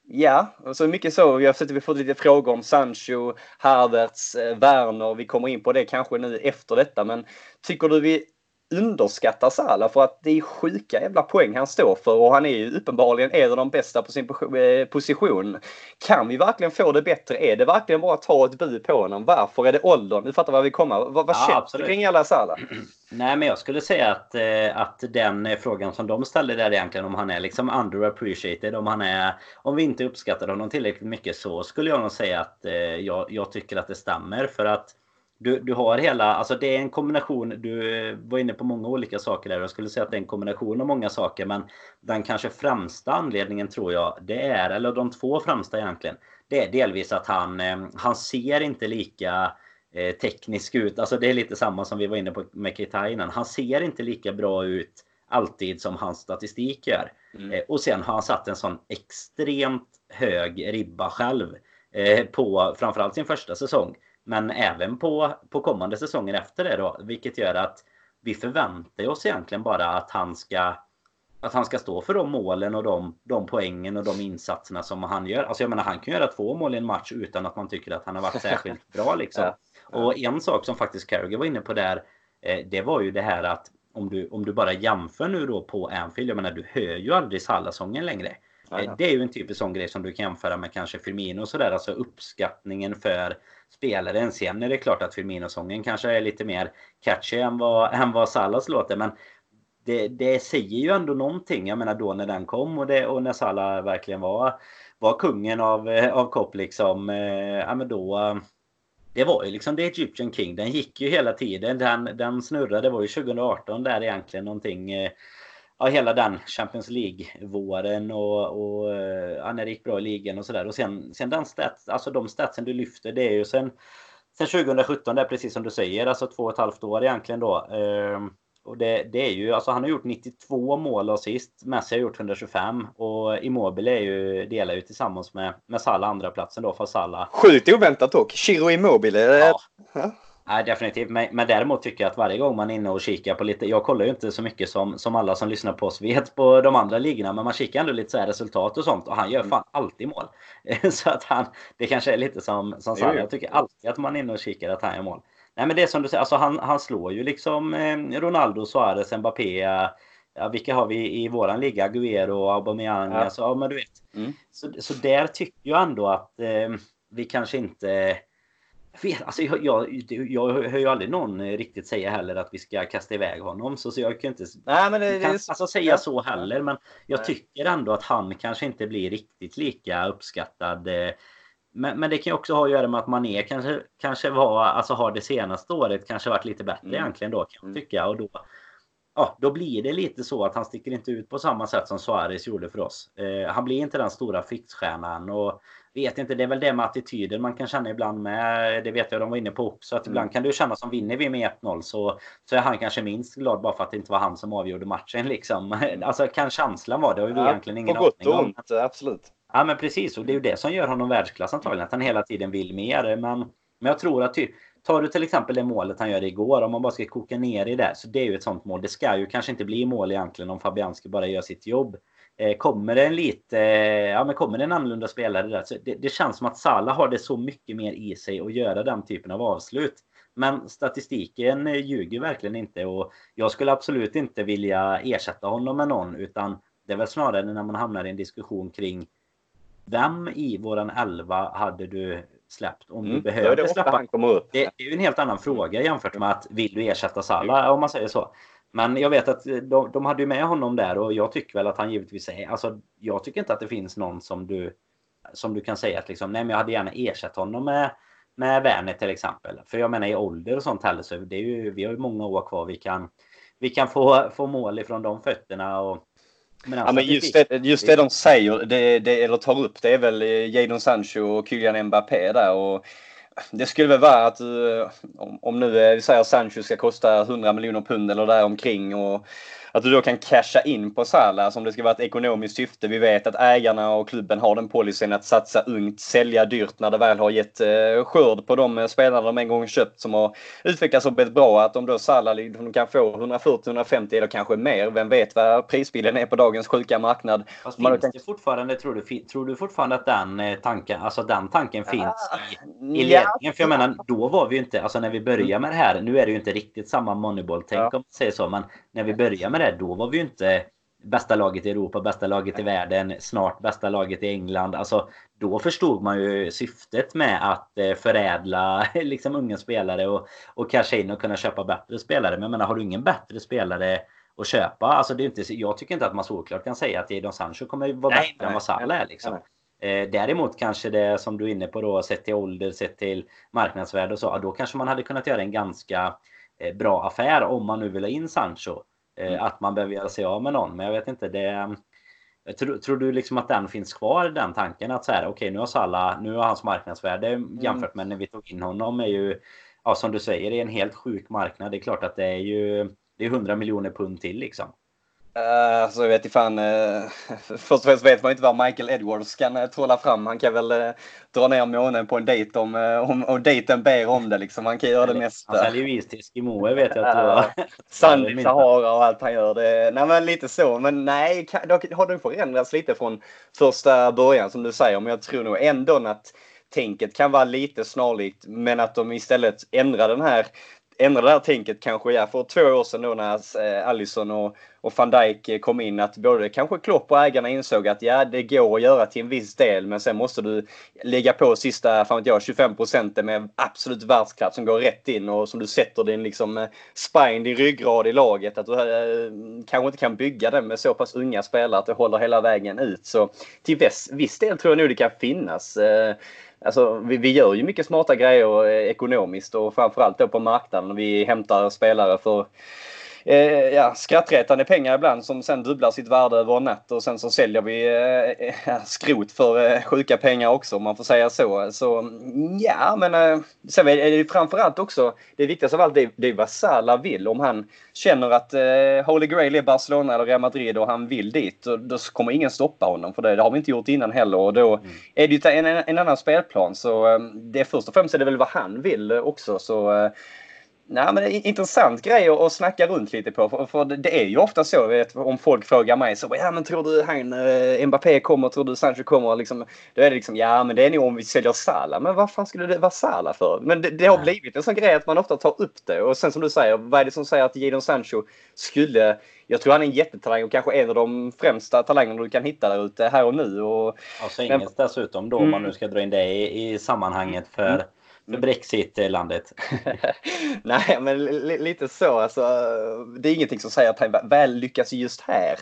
Ja, så mycket så. Vi har sett att vi fått lite frågor om Sancho, Havertz, eh, Werner. Vi kommer in på det kanske nu efter detta, men tycker du vi underskattar Salah för att det är sjuka jävla poäng han står för och han är ju uppenbarligen en av de bästa på sin eh, position. Kan vi verkligen få det bättre? Är det verkligen bara att ta ett bud på honom? Varför är det åldern? Du fattar vad vi kommer. Vad, vad ja, känns det kring alla Salah? Nej, men jag skulle säga att, eh, att den frågan som de ställde där egentligen om han är liksom underappreciated, om han är... Om vi inte uppskattar honom tillräckligt mycket så skulle jag nog säga att eh, jag, jag tycker att det stämmer för att du, du har hela, alltså det är en kombination, du var inne på många olika saker där. Jag skulle säga att det är en kombination av många saker. Men den kanske främsta anledningen tror jag, det är, eller de två främsta egentligen. Det är delvis att han, eh, han ser inte lika eh, teknisk ut. Alltså det är lite samma som vi var inne på med Kitainen. Han ser inte lika bra ut alltid som hans statistik gör. Mm. Eh, och sen har han satt en sån extremt hög ribba själv. Eh, på framförallt sin första säsong. Men även på, på kommande säsonger efter det då. Vilket gör att vi förväntar oss egentligen bara att han ska att han ska stå för de målen och de, de poängen och de insatserna som han gör. Alltså jag menar han kan göra två mål i en match utan att man tycker att han har varit särskilt bra liksom. Ja, ja. Och en sak som faktiskt Carragher var inne på där. Eh, det var ju det här att om du, om du bara jämför nu då på Anfield. Jag menar du hör ju aldrig Salah-sången längre. Ja, eh, det är ju en typisk sån grej som du kan jämföra med kanske Firmino och sådär. Alltså uppskattningen för spelaren. Sen är det klart att Firmino-sången kanske är lite mer catchy än vad, än vad Salas låter. Men det, det säger ju ändå någonting. Jag menar då när den kom och, det, och när Salah verkligen var, var kungen av, av Kopp liksom. Eh, ja men då det var ju liksom The Egyptian King. Den gick ju hela tiden. Den, den snurrade. Det var ju 2018 där egentligen någonting. Eh, ja, hela den Champions League-våren och, och ja, när det gick bra i ligan och sådär. Och sen, sen den stats, alltså de statsen du lyfter, det är ju sen, sen 2017, det är precis som du säger, alltså två och ett halvt år egentligen då. Ehm, och det, det, är ju, alltså han har gjort 92 mål och sist. Messi har gjort 125. Och Immobile är ju, delar ju tillsammans med, med Salah andra platsen då för Salah. Sjukt oväntat dock. Chiro Immobile. Ja. ja. Nej, definitivt. Men, men däremot tycker jag att varje gång man är inne och kikar på lite... Jag kollar ju inte så mycket som, som alla som lyssnar på oss vet på de andra ligorna. Men man kikar ändå lite så här resultat och sånt. Och han gör mm. fan alltid mål. så att han... Det kanske är lite som, som Salah. Jag tycker alltid att man är inne och kikar att han gör mål. Nej men det är som du säger, alltså han, han slår ju liksom eh, Ronaldo, Suarez, Mbappé. Ja, vilka har vi i våran liga? Aguero, Aubameyang. Ja. Alltså, ja, men du vet. Mm. Så, så där tycker jag ändå att eh, vi kanske inte... Vet, alltså jag, jag, jag hör ju aldrig någon riktigt säga heller att vi ska kasta iväg honom. Så, så jag kan inte Nej, men det, kan, det, alltså, säga ja. så heller. Men jag Nej. tycker ändå att han kanske inte blir riktigt lika uppskattad. Eh, men, men det kan ju också ha att göra med att Mané kanske, kanske var, alltså har det senaste året kanske varit lite bättre mm. egentligen då kan jag mm. tycka. Och då, ja, då blir det lite så att han sticker inte ut på samma sätt som Suarez gjorde för oss. Eh, han blir inte den stora fixstjärnan och vet inte, det är väl det med attityden man kan känna ibland med. Det vet jag de var inne på också. Att mm. ibland kan du känna som vinner vi med 1-0 så, så är han kanske minst glad bara för att det inte var han som avgjorde matchen liksom. Alltså kan känslan vara det har vi ja, egentligen ingen aning om. På gott och ont, absolut. Ja men precis och det är ju det som gör honom världsklass antagligen. Att han hela tiden vill mer. Men, men jag tror att ty, tar du till exempel det målet han gör igår. Om man bara ska koka ner i det. Så det är ju ett sånt mål. Det ska ju kanske inte bli mål egentligen om Fabianski bara gör sitt jobb. Eh, kommer det en lite, eh, ja men kommer det en annorlunda spelare där. Så det, det känns som att Salah har det så mycket mer i sig att göra den typen av avslut. Men statistiken eh, ljuger verkligen inte och jag skulle absolut inte vilja ersätta honom med någon utan det är väl snarare när man hamnar i en diskussion kring vem i våran elva hade du släppt om mm. du behövde det släppa? Han kommer upp. Det, det, är ju en helt annan fråga jämfört med att vill du ersätta Salah om man säger så. Men jag vet att de, de hade ju med honom där och jag tycker väl att han givetvis är... Alltså, jag tycker inte att det finns någon som du som du kan säga att liksom, nej men jag hade gärna ersatt honom med, med Werner till exempel. För jag menar i ålder och sånt heller så det är ju, vi har ju många år kvar vi kan, vi kan få, få mål ifrån de fötterna och men, alltså, ja, men just, det, just det de säger, det, det, eller tar upp, det är väl Jadon Sancho och Kylian Mbappé där. Och det skulle väl vara att eh, om, om nu eh, vi säger Sancho ska kosta 100 miljoner pund eller där omkring och att du då kan casha in på Salah som det ska vara ett ekonomiskt syfte. Vi vet att ägarna och klubben har den policyn att satsa ungt, sälja dyrt när det väl har gett eh, skörd på de spelare de en gång köpt som har utvecklats och blivit bra. Att om då Salah de kan få 140-150 eller kanske mer. Vem vet vad prisbilden är på dagens sjuka marknad. Fast finns kan... det fortfarande, tror du, tror du fortfarande att den eh, tanken, alltså den tanken finns i, i ledningen? Ja. För jag menar, då var vi ju inte, alltså när vi började med det här, nu är det ju inte riktigt samma moneyball-tänk ja. om man säger så, men när vi började med det då var vi ju inte bästa laget i Europa, bästa laget i världen, snart bästa laget i England. Alltså, då förstod man ju syftet med att eh, förädla liksom unga spelare och, och casha in och kunna köpa bättre spelare. Men jag menar, har du ingen bättre spelare att köpa? Alltså, det är inte, jag tycker inte att man såklart kan säga att Jadon Sancho kommer vara nej, bättre nej, än vad Salah är. Liksom. Eh, däremot kanske det som du är inne på då, sett till ålder, sett till marknadsvärde och så, då kanske man hade kunnat göra en ganska eh, bra affär om man nu vill ha in Sancho. Eh, mm. Att man behöver göra sig av med någon. Men jag vet inte. Det, tror, tror du liksom att den finns kvar, den tanken? Att så här, okej, okay, nu har Salla, nu har hans marknadsvärde mm. jämfört med när vi tog in honom är ju, ja som du säger, det är en helt sjuk marknad. Det är klart att det är ju, det är 100 miljoner pund till liksom. Uh, alltså jag vet inte fan. Uh, först och främst vet man inte vad Michael Edwards kan uh, trolla fram. Han kan väl uh, dra ner månen på en dejt om, om, om dejten ber om det liksom. Han kan göra det mesta. Han säljer ju is till Eskimoer vet jag att du uh, Sand Sahara och allt han gör. Det, nej men lite så. Men nej, kan, då har det förändrats lite från första början som du säger. Men jag tror nog ändå att tänket kan vara lite snarlikt men att de istället ändrar den här ändra det här tänket kanske ja, för två år sedan då när eh, Allison och, och van Dijk eh, kom in att både kanske Klopp och ägarna insåg att ja, det går att göra till en viss del men sen måste du lägga på sista, fan vet jag, 25 procenten med absolut världsklass som går rätt in och som du sätter din liksom eh, spine, din ryggrad i laget. Att du eh, kanske inte kan bygga den med så pass unga spelare att det håller hela vägen ut. Så till viss, viss del tror jag nog det kan finnas. Eh, Alltså, vi, vi gör ju mycket smarta grejer eh, ekonomiskt och framförallt då på marknaden. Vi hämtar spelare för eh, ja, skrattretande pengar ibland som sen dubblar sitt värde över en natt och sen så säljer vi eh, skrot för eh, sjuka pengar också om man får säga så. Så ja, men eh, sen är det framförallt också det viktigaste av allt det, det är vad Salah vill. Om han känner att eh, Holy Grail är Barcelona eller Real Madrid och han vill dit då, då kommer ingen stoppa honom för det, det har vi inte gjort innan heller och då mm. är det ju en, en, annan spelplan så eh, det är först och främst är det väl vad han vill också så eh, Nej, men det är intressant grej att, snacka runt lite på. För, för det är ju ofta så, vet, om folk frågar mig så ja men tror du han, eh, Mbappé kommer, tror du Sancho kommer? Liksom, då är det liksom, ja men det är nog om vi säljer Salah. Men vad fan skulle det vara Salah för? Men det, det har blivit en sån grej att man ofta tar upp det. Och sen som du säger, vad är det som säger att Jadon Sancho skulle jag tror han är en jättetalang och kanske en av de främsta talangerna du kan hitta där ute här och nu. Och, alltså engelskt dessutom då, mm. om man nu ska dra in det i, i sammanhanget. För mm för Brexit-landet? Nej, men lite så. Alltså, det är ingenting som säger att han väl lyckas just här.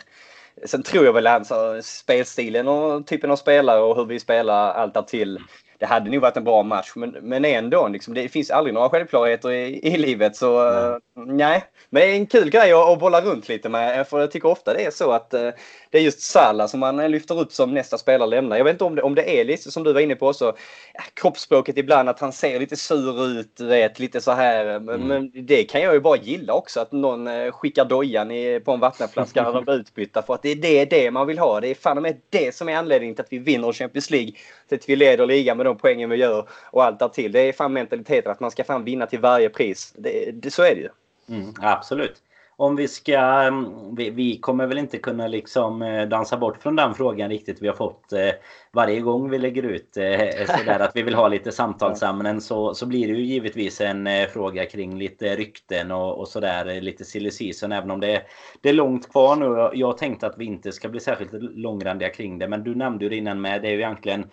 Sen tror jag väl alltså, spelstilen och typen av spelare och hur vi spelar allt där till det hade nog varit en bra match. Men, men ändå, liksom, det finns aldrig några självklarheter i, i livet. Så mm. nej. Men det är en kul grej att, att bolla runt lite med. För jag tycker ofta det är så att uh, det är just Salah som man lyfter upp som nästa spelare lämnar. Jag vet inte om det, om det är lite som du var inne på så ja, kroppsspråket ibland att han ser lite sur ut, vet, lite så här. Mm. Men, det kan jag ju bara gilla också att någon uh, skickar dojan i, på en vattenflaska när de blir utbytta. För att det är det, det man vill ha. Det är fan med det som är anledningen till att vi vinner Champions League. Till att vi leder ligan med de poängen vi gör och allt där till. Det är fan mentaliteten att man ska fan vinna till varje pris. Det, det, så är det ju. Mm, absolut. Om vi ska... Mm, vi, vi, kommer väl inte kunna liksom eh, dansa bort från den frågan riktigt. Vi har fått eh, varje gång vi lägger ut eh, sådär att vi vill ha lite samtalsämnen så, så blir det ju givetvis en fråga kring lite rykten och, och sådär. Lite silly season även om det det är långt kvar nu. Jag tänkte att vi inte ska bli särskilt långrandiga kring det men du nämnde ju det innan med. Det är ju egentligen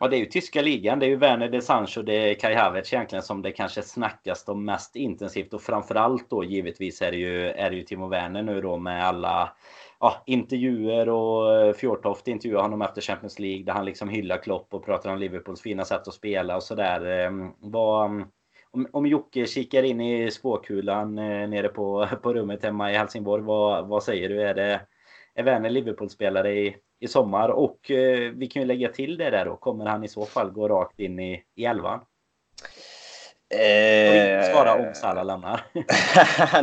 Ja, det är ju tyska ligan. Det är ju Werner de Sancho, det är Kai Havertz egentligen som det kanske snackas om mest intensivt. Och framförallt då givetvis är det ju, är det ju Timo Werner nu då med alla ja, intervjuer och eh, Fjortoft intervjuar honom efter Champions League där han liksom hyllar Klopp och pratar om Liverpools fina sätt att spela och sådär. Ehm, om, om Jocke kikar in i spåkulan eh, nere på, på rummet hemma i Helsingborg, vad, vad säger du? Är det är Werner Liverpool-spelare i, i sommar. Och eh, vi kan ju lägga till det där då. Kommer han i så fall gå rakt in i, i elvan? Eh... Svara om Salah lämnar.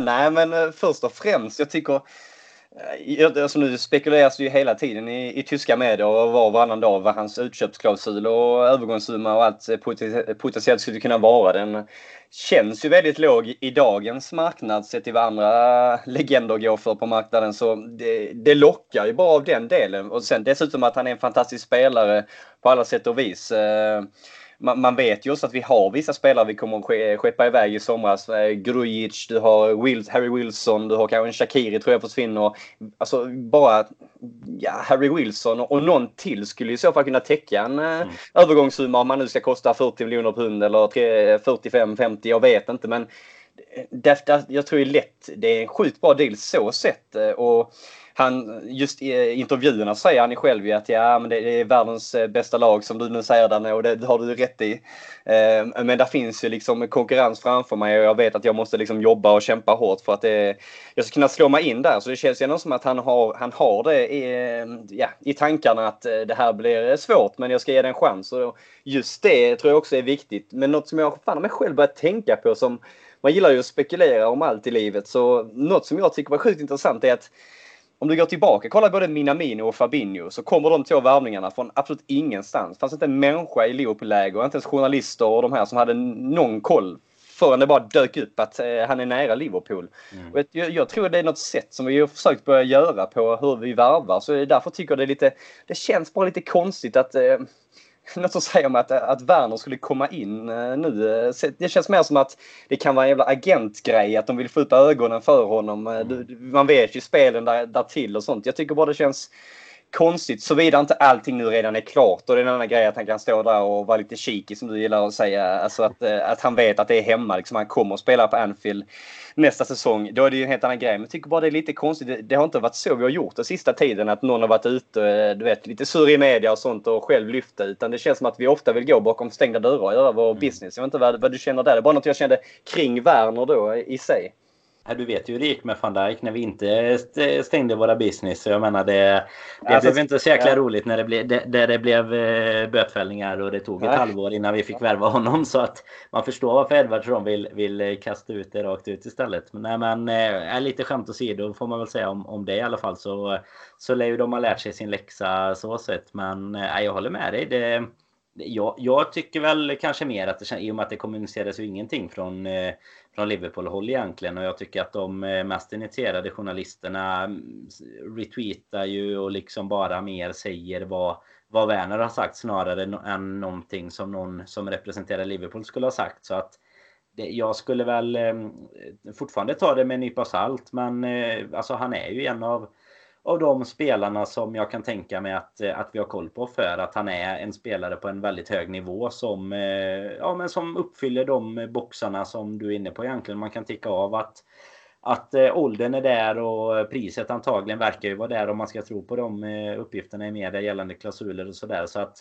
Nej, men eh, först och främst, jag tycker eh, Eh, alltså nu spekuleras det ju hela tiden i, i tyska medier och var och varannan dag vad hans utköpsklausul och övergångssumma och allt eh, potentiellt skulle kunna vara. Den känns ju väldigt låg i dagens marknad sett till vad andra legender går för på marknaden. Så det, det lockar ju bara av den delen. Och sen dessutom att han är en fantastisk spelare på alla sätt och vis. Eh, man, man, vet ju också att vi har vissa spelare vi kommer att skeppa iväg i somras. Eh, Grujic, du har Wills, Harry Wilson, du har kanske en Shakiri tror jag försvinner. Alltså bara ja, Harry Wilson och någon till skulle i så fall kunna täcka en eh, mm. övergångssumma om man nu ska kosta 40 miljoner pund eller 45-50, jag vet inte men det, jag tror det är lätt, det är en sjukt bra deal så sett. Eh, och han, just i eh, intervjuerna säger han ju själv ju att ja, men det är världens eh, bästa lag som du nu säger Danne och det har du rätt i. Eh, men där finns ju liksom konkurrens framför mig och jag vet att jag måste liksom jobba och kämpa hårt för att det, jag ska kunna slå mig in där. Så det känns ju ändå som att han har, han har det i, ja, i tankarna att det här blir svårt men jag ska ge det en chans. Och just det tror jag också är viktigt. Men något som jag fan mig själv börjat tänka på som man gillar ju att spekulera om allt i livet så något som jag tycker var sjukt intressant är att om du går tillbaka, kolla både Minamino och Fabinho så kommer de två värvningarna från absolut ingenstans. Det fanns inte en människa i Liverpool-läger, inte ens journalister och de här som hade någon koll förrän det bara dök upp att eh, han är nära Liverpool. Mm. Och jag, jag, tror det är något sätt som vi har försökt börja göra på hur vi värvar. Så därför tycker jag det är lite, det känns bara lite konstigt att eh, något som säger om att, att Werner skulle komma in eh, nu. Eh, det känns mer som att det kan vara en jävla agentgrej, att de vill få upp ögonen för honom. Mm. Man vet ju spelen där, där till och sånt. Jag tycker bara det känns konstigt såvida inte allting nu redan är klart. Och det är en annan grej att han kan stå där och vara lite cheeky som du gillar att säga. Alltså att, eh, att han vet att det är hemma. Liksom han kommer att spela på Anfield nästa säsong. Då är det ju en helt annan grej. Men jag tycker bara det är lite konstigt. Det, det har inte varit så vi har gjort den sista tiden. Att någon har varit ute du vet, lite sur i media och sånt och själv lyfta. Utan det känns som att vi ofta vill gå bakom stängda dörrar och göra vår mm. business. Jag vet inte vad, vad du känner där. Det är bara något jag kände kring Werner då i sig. Du vet ju hur det gick med van Dijk när vi inte stängde våra business. Så jag menar det, det alltså, blev inte så jäkla ja. roligt när det, blev, det, där det blev eh, bötfällningar och det tog ett Nej. halvår innan vi fick värva honom. Så att man förstår varför Edvardsson vill, vill eh, kasta ut det rakt ut istället. Men, men är lite skämt åsido får man väl säga om, om det i alla fall. Så, så lär ju de ha lärt sig sin läxa så sett. Men jag håller med dig. Det, jag, jag, tycker väl kanske mer att det, i och med att det kommuniceras ju ingenting från, eh, från Liverpool-håll egentligen och jag tycker att de eh, mest initierade journalisterna mm, retweetar ju och liksom bara mer säger vad, vad Werner har sagt snarare än någonting som någon som representerar Liverpool skulle ha sagt. Så att det, jag skulle väl eh, fortfarande ta det med en nypa salt men alltså han är ju en av av de spelarna som jag kan tänka mig att, eh, att vi har koll på för att han är en spelare på en väldigt hög nivå som, eh, ja, men som uppfyller de boxarna som du är inne på egentligen. Man kan ticka av att att eh, åldern är där och priset antagligen verkar ju vara där om man ska tro på de uppgifterna i media gällande klausuler och sådär. Så att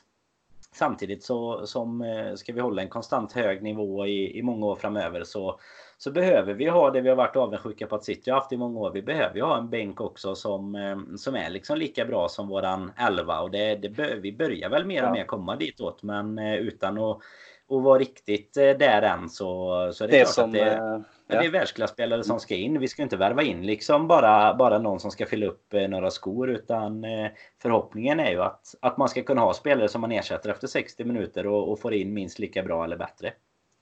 samtidigt så som ska vi hålla en konstant hög nivå i, i många år framöver så så behöver vi ha det vi har varit avundsjuka på att City har haft i många år. Vi behöver ju ha en bänk också som, eh, som är liksom lika bra som våran 11 och det, det, vi börjar väl mer och mer komma ditåt. Men eh, utan att, att vara riktigt eh, där än så, så är det, det klart som, att det, ja. det är världsklasspelare som ska in. Vi ska inte värva in liksom bara, bara någon som ska fylla upp några skor utan förhoppningen är ju att, att man ska kunna ha spelare som man ersätter efter 60 minuter och, och får in minst lika bra eller bättre.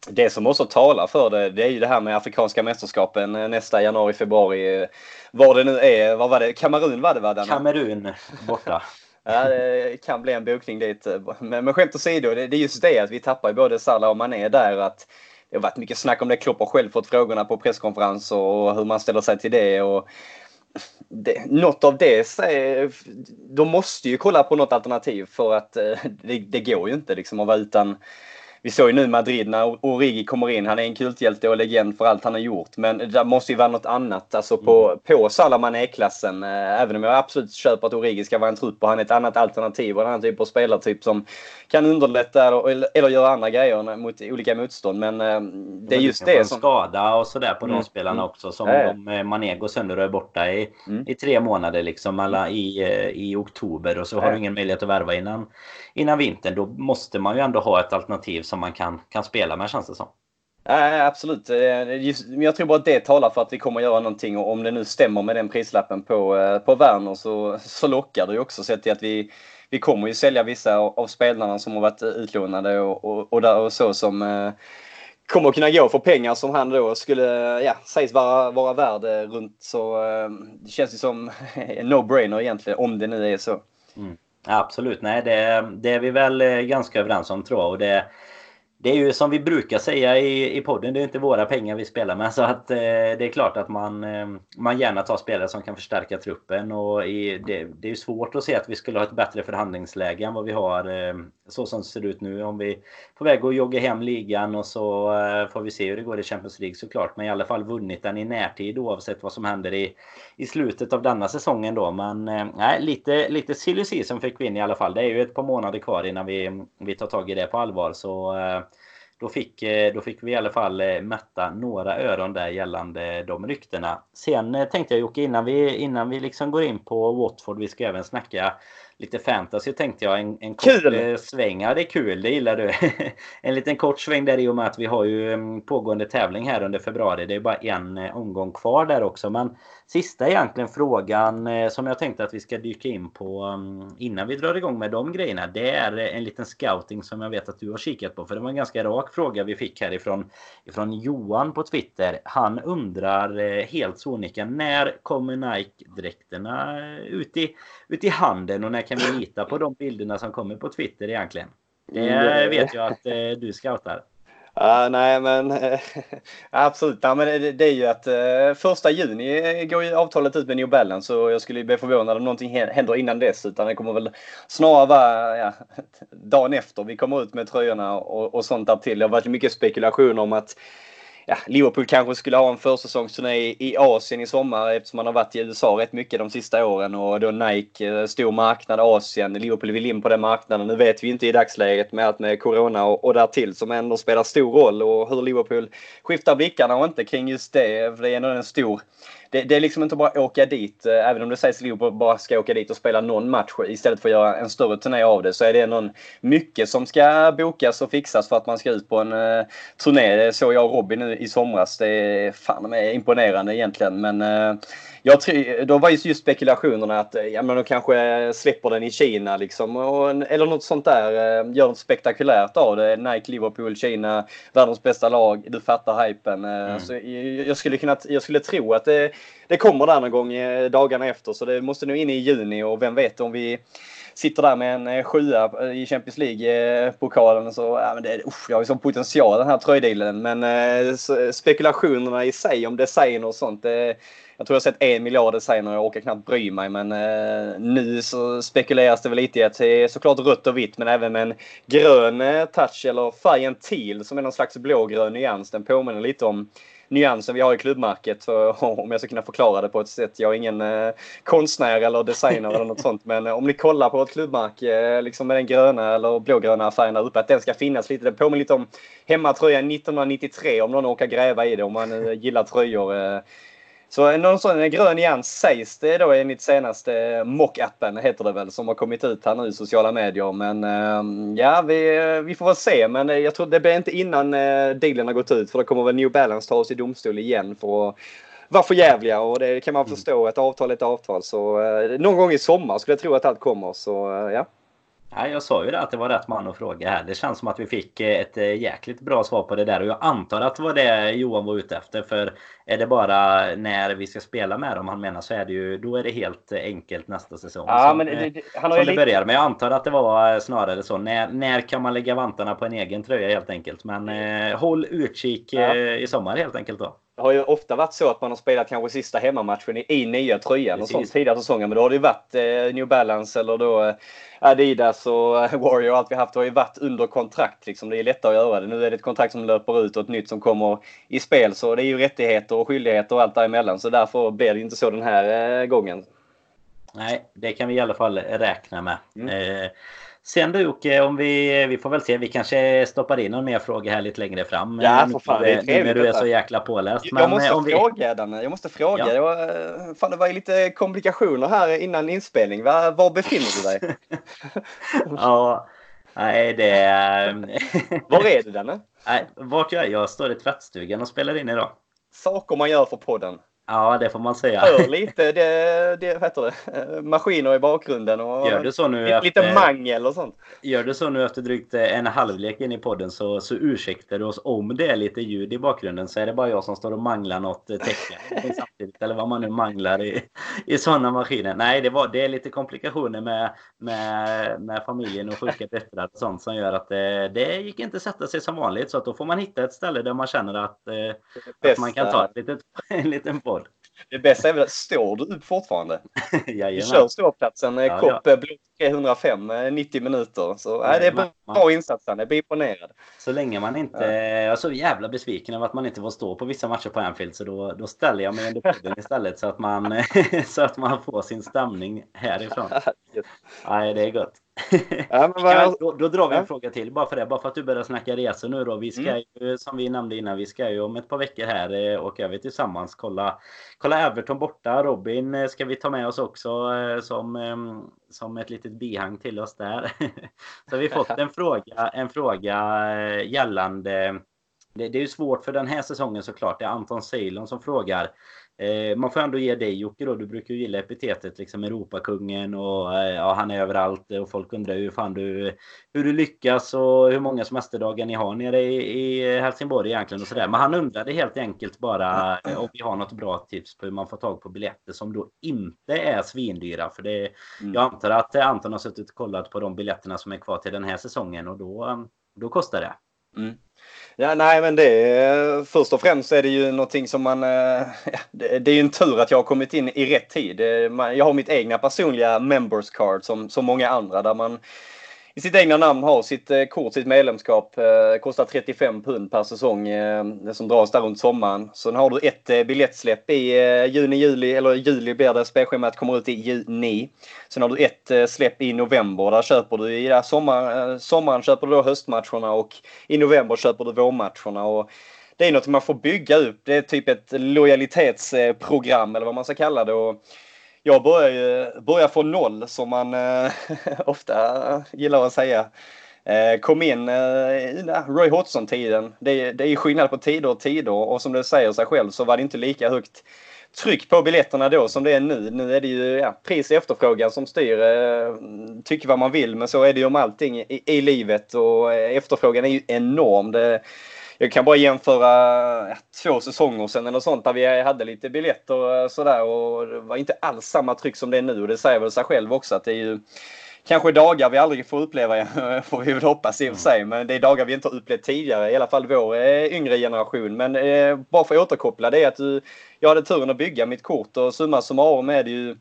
Det som också talar för det, det är ju det här med Afrikanska mästerskapen eh, nästa januari, februari. Var det nu är, vad var det? Kamerun var det va? Kamerun borta ja, det kan bli en bokning dit. Men, men skämt åsido, det, det är just det att vi tappar både Salah och Mané där. Att det har varit mycket snack om det. Klopp har själv fått frågorna på presskonferenser och hur man ställer sig till det. Och det, något av det, de måste ju kolla på något alternativ för att eh, det, det går ju inte liksom att vara utan vi såg ju nu Madrid när Origi kommer in. Han är en kulthjälte och legend för allt han har gjort. Men det måste ju vara något annat. Alltså på, mm. på Salaman E-klassen. Eh, även om jag absolut köper att Origi ska vara en trupp och han är ett annat alternativ och en annan typ av spelartyp som kan underlätta eller, eller göra andra grejer mot olika motstånd. Men eh, det är just det som... skada och sådär på mm. de spelarna mm. också. Som äh. de, eh, Mané går sönder och är borta i, mm. i tre månader liksom. Alla i, i oktober och så har du ingen möjlighet att värva innan, innan vintern. Då måste man ju ändå ha ett alternativ som man kan, kan spela med känns det som. Ja, absolut. Men jag tror bara att det talar för att vi kommer att göra någonting och om det nu stämmer med den prislappen på, på Werner så, så lockar det ju också sett till att vi, vi kommer ju sälja vissa av spelarna som har varit utlånade och, och, och, där, och så som eh, kommer att kunna gå för pengar som han då skulle, ja, sägs vara, vara värd runt så eh, det känns ju som no-brainer egentligen om det nu är så. Mm. Absolut, nej det, det är vi väl eh, ganska överens om tror jag. Och det, det är ju som vi brukar säga i, i podden, det är inte våra pengar vi spelar med. Så att eh, det är klart att man, eh, man gärna tar spelare som kan förstärka truppen. Och i, det, det är ju svårt att se att vi skulle ha ett bättre förhandlingsläge än vad vi har eh, så som det ser ut nu. Om vi är på väg att jogga hem ligan och så eh, får vi se hur det går i Champions League såklart. Men i alla fall vunnit den i närtid oavsett vad som händer i, i slutet av denna säsongen då. Men eh, nej, lite, lite silly season fick vi in i alla fall. Det är ju ett par månader kvar innan vi, vi tar tag i det på allvar. Så eh, då fick, eh, då fick vi i alla fall eh, mätta några öron där gällande de ryktena. Sen eh, tänkte jag Jocke, innan vi, innan vi liksom går in på Watford, vi ska även snacka lite fantasy tänkte jag. En, en kul. kort eh, sväng. Ja, det är kul. Det gillar du. en liten kort sväng där i och med att vi har ju en pågående tävling här under februari. Det är bara en eh, omgång kvar där också. Men sista egentligen frågan eh, som jag tänkte att vi ska dyka in på um, innan vi drar igång med de grejerna. Det är en liten scouting som jag vet att du har kikat på. För det var en ganska rak fråga vi fick härifrån ifrån Johan på Twitter. Han undrar helt sonika när kommer Nike-dräkterna ut i, ut i handeln och när kan vi lita på de bilderna som kommer på Twitter egentligen? Det vet jag att eh, du scoutar. Uh, nej men uh, absolut. Ja, men det, det, är ju att uh, första juni går ju avtalet ut med New Balance så jag skulle bli förvånad om någonting händer innan dess utan det kommer väl snarare vara ja, dagen efter vi kommer ut med tröjorna och, och sånt där till. Det har varit mycket spekulation om att ja, Liverpool kanske skulle ha en försäsongsturné i Asien i sommar eftersom man har varit i USA rätt mycket de sista åren och då Nike, eh, stor marknad, Asien, Liverpool vill in på den marknaden. Nu vet vi inte i dagsläget med allt med Corona och, och därtill som ändå spelar stor roll och hur Liverpool skiftar blickarna och inte kring just det. För det är ändå en stor det, det, är liksom inte bara att åka dit, eh, även om det sägs att Liverpool bara ska åka dit och spela någon match istället för att göra en större turné av det, så är det någon mycket som ska bokas och fixas för att man ska ut på en uh, turné. Det såg jag och Robin nu i somras. Det är fan med imponerande egentligen, men uh, jag tror, då var ju just spekulationerna att ja, men de kanske släpper den i Kina liksom, och, eller något sånt där. Gör något spektakulärt av det. Nike, Liverpool, Kina, världens bästa lag. Du fattar hypen. Mm. Så jag, skulle kunna, jag skulle tro att det, det kommer där någon gång dagarna efter. Så det måste nog in i juni och vem vet om vi sitter där med en sjua i Champions League-pokalen så ja, men det, usch, jag har ju sån potential den här tröjdealen. Men eh, spekulationerna i sig om design och sånt. Det, jag tror jag sett en miljard designer och jag orkar knappt bry mig. Men eh, nu så spekuleras det väl lite i att det är såklart rött och vitt men även med en grön eh, touch eller färgen teal som är någon slags blågrön nyans. Den påminner lite om nyansen vi har i klubbmärket. Om jag ska kunna förklara det på ett sätt. Jag är ingen eh, konstnär eller designer eller något sånt. Men eh, om ni kollar på ett klubbmärke eh, liksom med den gröna eller blågröna färgen där uppe. Att den ska finnas lite. Det påminner lite om hemmatröjan 1993 om någon orkar gräva i det. Om man eh, gillar tröjor. Eh, så någon sån grön nyans sägs det då enligt senaste mock-appen heter det väl som har kommit ut här nu i sociala medier. Men ehm, ja, vi, vi får väl se. Men jag tror det blir inte innan eh, dealen har gått ut för då kommer väl New Balance ta oss i domstol igen för att vara för jävliga och det kan man mm. förstå. Ett avtal är ett avtal. Så eh, någon gång i sommar skulle jag tro att allt kommer. Så eh, ja. Ja, jag sa ju det att det var rätt man att fråga här. Det känns som att vi fick ett jäkligt bra svar på det där och jag antar att det var det Johan var ute efter. För är det bara när vi ska spela med dem han menar så är det ju då är det helt enkelt nästa säsong. Ja, som, men det, det, han har som det börjar. Men jag antar att det var snarare så. När, när kan man lägga vantarna på en egen tröja helt enkelt. Men eh, håll utkik ja. eh, i sommar helt enkelt då. Det har ju ofta varit så att man har spelat kanske sista hemmamatchen i, i nya tröjan och sånt tidigare säsonger. Men då har det ju varit eh, New Balance eller då eh, Adidas och eh, Warrior och allt vi haft har ju varit under kontrakt. Liksom. Det är lättare att göra det. Nu är det ett kontrakt som löper ut och ett nytt som kommer i spel. Så det är ju rättigheter och skyldigheter och allt däremellan. Så därför blir det inte så den här eh, gången. Nej, det kan vi i alla fall räkna med. Mm. Eh, Sen du Jocke, om vi, vi får väl se. Vi kanske stoppar in någon mer fråga här lite längre fram. Ja, för fan. Det är trevligt. När du är så jäkla påläst. Jag måste om fråga vi... Danne. Jag måste fråga. Ja. Jag, fan, det var ju lite komplikationer här innan inspelning. Var, var befinner du dig? ja, nej det... var är du Danne? Nej, vart jag är? Jag står i tvättstugan och spelar in idag. Saker man gör för podden. Ja, det får man säga. Hör lite, det, det, heter det, maskiner i bakgrunden och gör du så nu lite, lite mangel och sånt. Gör du så nu efter drygt en halvlek in i podden så, så ursäktar du oss om det är lite ljud i bakgrunden så är det bara jag som står och manglar något täcke samtidigt eller vad man nu manglar i, i sådana maskiner. Nej, det, var, det är lite komplikationer med, med, med familjen och sjuka döttrar och sånt som gör att det, det gick inte sätta sig som vanligt så att då får man hitta ett ställe där man känner att, eh, att man kan ta ett litet, en liten podd. Det bästa är väl, står du upp fortfarande? du kör ståplatsen, ja, kopp ja. blå 305, 90 minuter. Så nej, det är bra, bra insats, jag blir imponerad. Så länge man inte... Ja. Jag är så jävla besviken över att man inte får stå på vissa matcher på Anfield, så då, då ställer jag mig under podden istället så att, man, så att man får sin stämning härifrån. Nej, det är gott. ja, vad... då, då, drar vi en ja. fråga till bara för det. Bara för att du börjar snacka resor nu då. Vi ska mm. ju, som vi nämnde innan, vi ska ju om ett par veckor här eh, åka över tillsammans. Kolla, kolla Everton borta. Robin eh, ska vi ta med oss också eh, som, som ett litet bihang till oss där. Så vi fått en fråga, en fråga gällande det, det är ju svårt för den här säsongen såklart. Det är Anton Ceylon som frågar. Eh, man får ändå ge dig Jocke då. Du brukar ju gilla epitetet liksom Europakungen och eh, ja, han är överallt och folk undrar hur fan du hur du lyckas och hur många semesterdagar ni har nere i, i Helsingborg egentligen och sådär. Men han undrade helt enkelt bara eh, om vi har något bra tips på hur man får tag på biljetter som då inte är svindyra. För det, mm. jag antar att Anton har suttit och kollat på de biljetterna som är kvar till den här säsongen och då, då kostar det. Mm. Ja, nej, men det först och främst är det ju någonting som man... Eh, ja, det, det är ju en tur att jag har kommit in i rätt tid. Eh, jag har mitt egna personliga members card som, som många andra där man i sitt egna namn har sitt eh, kort, sitt medlemskap. Eh, kostar 35 pund per säsong eh, som dras där runt sommaren. Sen har du ett eh, biljettsläpp i eh, juni, juli, eller juli blir det. Spelschemat kommer ut i juni. Sen har du ett eh, släpp i november. Där köper du i sommar, eh, sommaren köper du då höstmatcherna och i november köper du vårmatcherna. Och det är något man får bygga upp. Det är typ ett lojalitetsprogram eh, eller vad man ska kalla det. Och jag börjar ju börjar från noll som man eh, ofta gillar att säga. Eh, kom in eh, Roy Hodgson-tiden. Det, det är skillnad på tider och tider och som det säger sig själv så var det inte lika högt tryck på biljetterna då som det är nu. Nu är det ju ja, pris och efterfrågan som styr. Eh, tycker vad man vill men så är det ju om allting i, i livet och eh, efterfrågan är ju enorm. Det, jag kan bara jämföra två säsonger sedan eller sånt där vi hade lite biljetter och sådär. Och det var inte alls samma tryck som det är nu. Och det säger väl sig själv också att det är ju kanske dagar vi aldrig får uppleva, får vi väl hoppas i och för sig, men det är dagar vi inte har upplevt tidigare, i alla fall vår eh, yngre generation. Men eh, bara för att återkoppla det är att du, jag hade turen att bygga mitt kort och summa summarum är det ju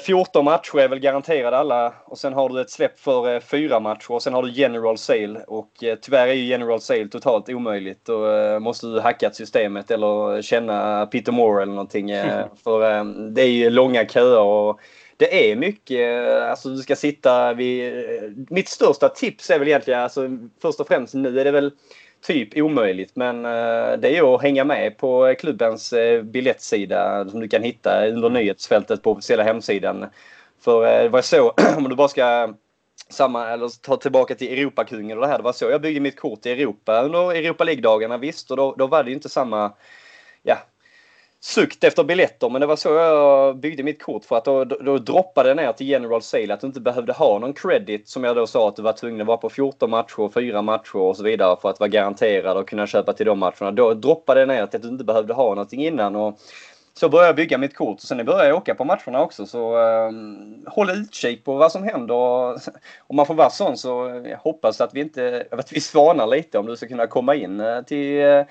14 eh, matcher är väl garanterade alla och sen har du ett släpp för eh, fyra matcher och sen har du general sale och eh, tyvärr är ju general sale totalt omöjligt. Då måste du hacka systemet eller känna Peter Moore eller någonting. för det är ju långa köer och det är mycket, alltså du ska sitta vid... Mitt största tips är väl egentligen, alltså först och främst nu är det väl typ omöjligt. Men eh, det är att hänga med på klubbens eh, biljettsida som du kan hitta under mm. nyhetsfältet på officiella hemsidan. För eh, det var så, om du bara ska samma, eller ta tillbaka till Europakungen och det här. Det var så jag byggde mitt kort i Europa under Europa League-dagarna visst. Och då, då var det ju inte samma, ja, sukt efter biljetter men det var så jag byggde mitt kort för att då, då, då droppade det ner till general sale att du inte behövde ha någon credit som jag då sa att du var tvungen att vara på 14 matcher, 4 matcher och så vidare för att vara garanterad och kunna köpa till de matcherna. Då droppade det ner till att du inte behövde ha någonting innan och så började jag bygga mitt kort och sen började jag åka på matcherna också så eh, håll utkik på vad som händer. Om man får vara sån så eh, jag hoppas att vi inte, att vi svanar lite om du ska kunna komma in eh, till eh,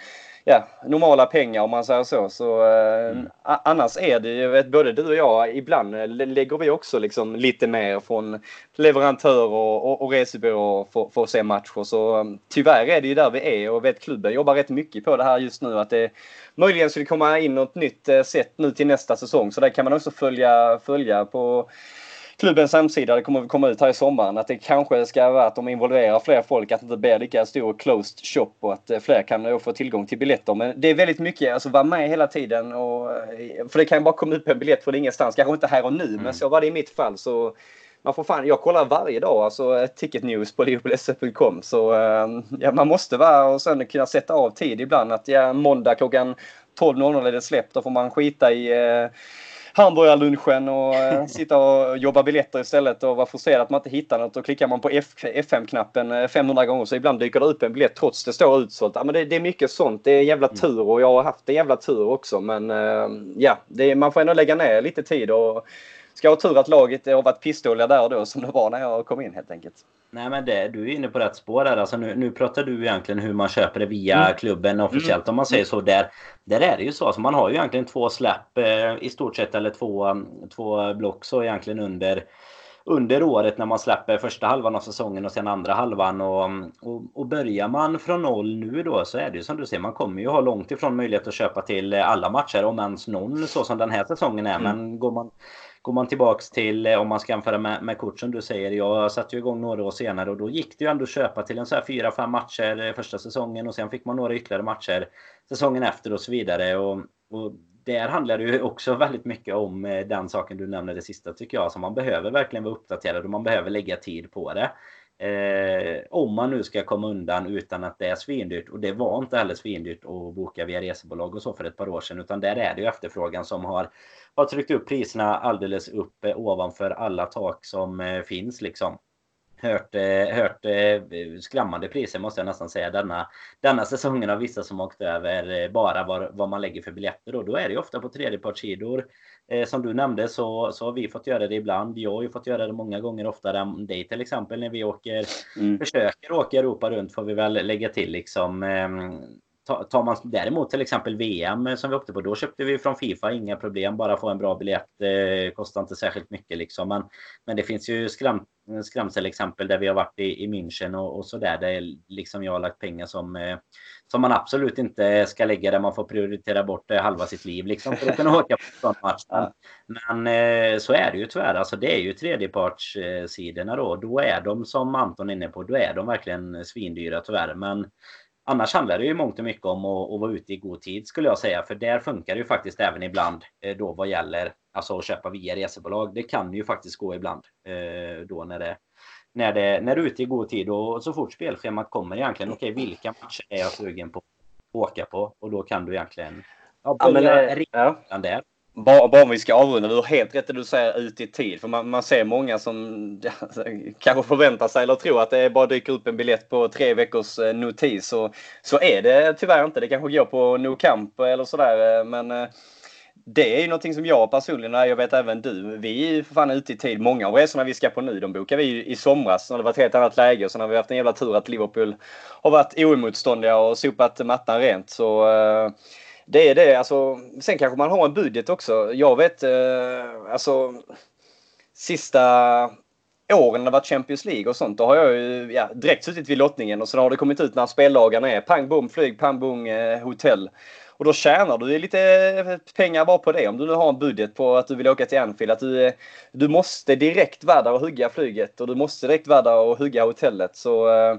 ja, normala pengar om man säger så. så eh, mm. Annars är det ju, både du och jag, ibland lägger vi också liksom lite mer från leverantörer och, och, och resebyråer för, för att se matcher. Så tyvärr är det ju där vi är och vet klubben jobbar rätt mycket på det här just nu. Att det möjligen skulle komma in något nytt eh, sätt nu till nästa säsong. Så det kan man också följa, följa på klubbens hemsida, det kommer komma ut här i sommaren, att det kanske ska vara att de involverar fler folk, att det inte blir lika stor closed shop och att eh, fler kan få tillgång till biljetter. Men det är väldigt mycket, alltså vara med hela tiden och, eh, för det kan ju bara komma upp en biljett från ingenstans, kanske inte här och nu, mm. men så var det i mitt fall. så man får fan, jag kollar varje dag alltså ticket news på liverpoolsf.com så ja, man måste vara och sen kunna sätta av tid ibland att ja, måndag klockan 12.00 är det släppt, då får man skita i eh, hamburgarlunchen och eh, sitta och jobba biljetter istället och vara frustrerad att man inte hittar något. Och klickar man på F5-knappen 500 eh, gånger så ibland dyker det upp en biljett trots det står utsålt. Ja, men det, det, är mycket sånt. Det är jävla mm. tur och jag har haft en jävla tur också. Men eh, ja, det, man får ändå lägga ner lite tid och ska ha tur att laget har varit pissdåliga där och då som det var när jag kom in helt enkelt. Nej men det, du är inne på rätt spår där. Alltså nu, nu pratar du egentligen hur man köper det via mm. klubben officiellt mm. om man säger så. Där, där är det ju så. Alltså man har ju egentligen två släpp eh, i stort sett eller två, två block så egentligen under under året när man släpper första halvan av säsongen och sen andra halvan. Och, och, och börjar man från noll nu då så är det ju som du säger, man kommer ju ha långt ifrån möjlighet att köpa till alla matcher om ens någon så som den här säsongen är. Mm. Men går man Går man tillbaks till, eh, om man ska jämföra med, med kort som du säger. Jag satte ju igång några år senare och då gick det ju ändå att köpa till en så här 4-5 matcher eh, första säsongen och sen fick man några ytterligare matcher säsongen efter och så vidare. Och, och där handlar det ju också väldigt mycket om eh, den saken du nämnde det sista tycker jag. Så man behöver verkligen vara uppdaterad och man behöver lägga tid på det. Eh, om man nu ska komma undan utan att det är svindyrt. Och det var inte heller svindyrt att boka via resebolag och så för ett par år sedan. Utan där är det ju efterfrågan som har, har tryckt upp priserna alldeles upp eh, ovanför alla tak som eh, finns liksom hört, eh, hört skrämmande priser måste jag nästan säga denna, denna säsongen av vissa som åkt över bara vad, vad man lägger för biljetter. Och då är det ju ofta på tredjepartssidor. Eh, som du nämnde så, så har vi fått göra det ibland. Jag har ju fått göra det många gånger oftare än dig till exempel när vi åker, mm. försöker åka Europa runt får vi väl lägga till liksom. Eh, Tar man däremot till exempel VM som vi åkte på, då köpte vi från Fifa, inga problem, bara få en bra biljett. Det kostar inte särskilt mycket liksom. Men, men det finns ju skräm, skrämselexempel där vi har varit i, i München och, och så där, där liksom jag har lagt pengar som, eh, som man absolut inte ska lägga där man får prioritera bort eh, halva sitt liv liksom för att kunna åka på sån match. Men, men så är det ju tyvärr. Alltså det är ju tredjepartssidorna då. Då är de som Anton är inne på, då är de verkligen svindyra tyvärr. Men Annars handlar det ju mångt och mycket om att, att vara ute i god tid skulle jag säga. För där funkar det ju faktiskt även ibland eh, då vad gäller alltså att köpa via resebolag. Det kan ju faktiskt gå ibland eh, då när det när, det, när du är ute i god tid och så fort spelschemat kommer egentligen. Okej, okay, vilka matcher är jag sugen på att åka på? Och då kan du egentligen ja, börja ja, men, ja. där. Bara, bara om vi ska avrunda, du har helt rätt det du säger ut i tid. För man, man ser många som ja, kanske förväntar sig eller tror att det bara dyker upp en biljett på tre veckors eh, notis. Och, så är det tyvärr inte. Det kanske går på No Camp eller sådär. Eh, men eh, det är ju någonting som jag personligen, och jag vet även du, vi är ju för fan ute i tid. Många av resorna vi ska på nu, de bokar vi i somras när det var ett helt annat läge. Och sen har vi haft en jävla tur att Liverpool har varit oemotståndliga och sopat mattan rent. Så eh, det är det. Alltså, sen kanske man har en budget också. Jag vet, eh, alltså sista åren när det varit Champions League och sånt, då har jag ju ja, direkt suttit vid lottningen och sen har det kommit ut när spellagarna är. Pang bom flyg, pang bom eh, hotell. Och då tjänar du lite eh, pengar bara på det. Om du nu har en budget på att du vill åka till Anfield. Att du, eh, du måste direkt vara där och hugga flyget och du måste direkt vara där och hugga hotellet. Så eh,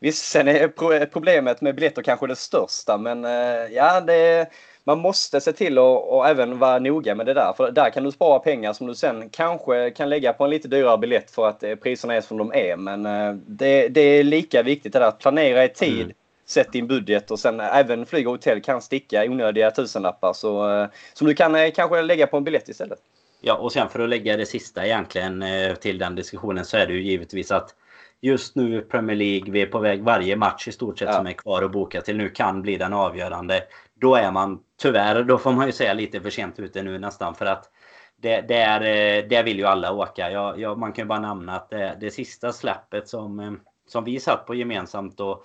Visst, sen är problemet med biljetter kanske det största, men eh, ja, det, man måste se till att även vara noga med det där. För där kan du spara pengar som du sen kanske kan lägga på en lite dyrare biljett för att eh, priserna är som de är. Men eh, det, det är lika viktigt det där att planera i tid. Mm. Sätt din budget och sen även flyg och hotell kan sticka onödiga tusenlappar så, som du kan kanske lägga på en biljett istället. Ja, och sen för att lägga det sista egentligen till den diskussionen så är det ju givetvis att just nu Premier League, vi är på väg varje match i stort sett ja. som är kvar att boka till nu kan bli den avgörande. Då är man tyvärr, då får man ju säga lite för sent ute nu nästan för att det, där, där vill ju alla åka. Jag, jag, man kan ju bara nämna att det, det sista släppet som, som vi satt på gemensamt och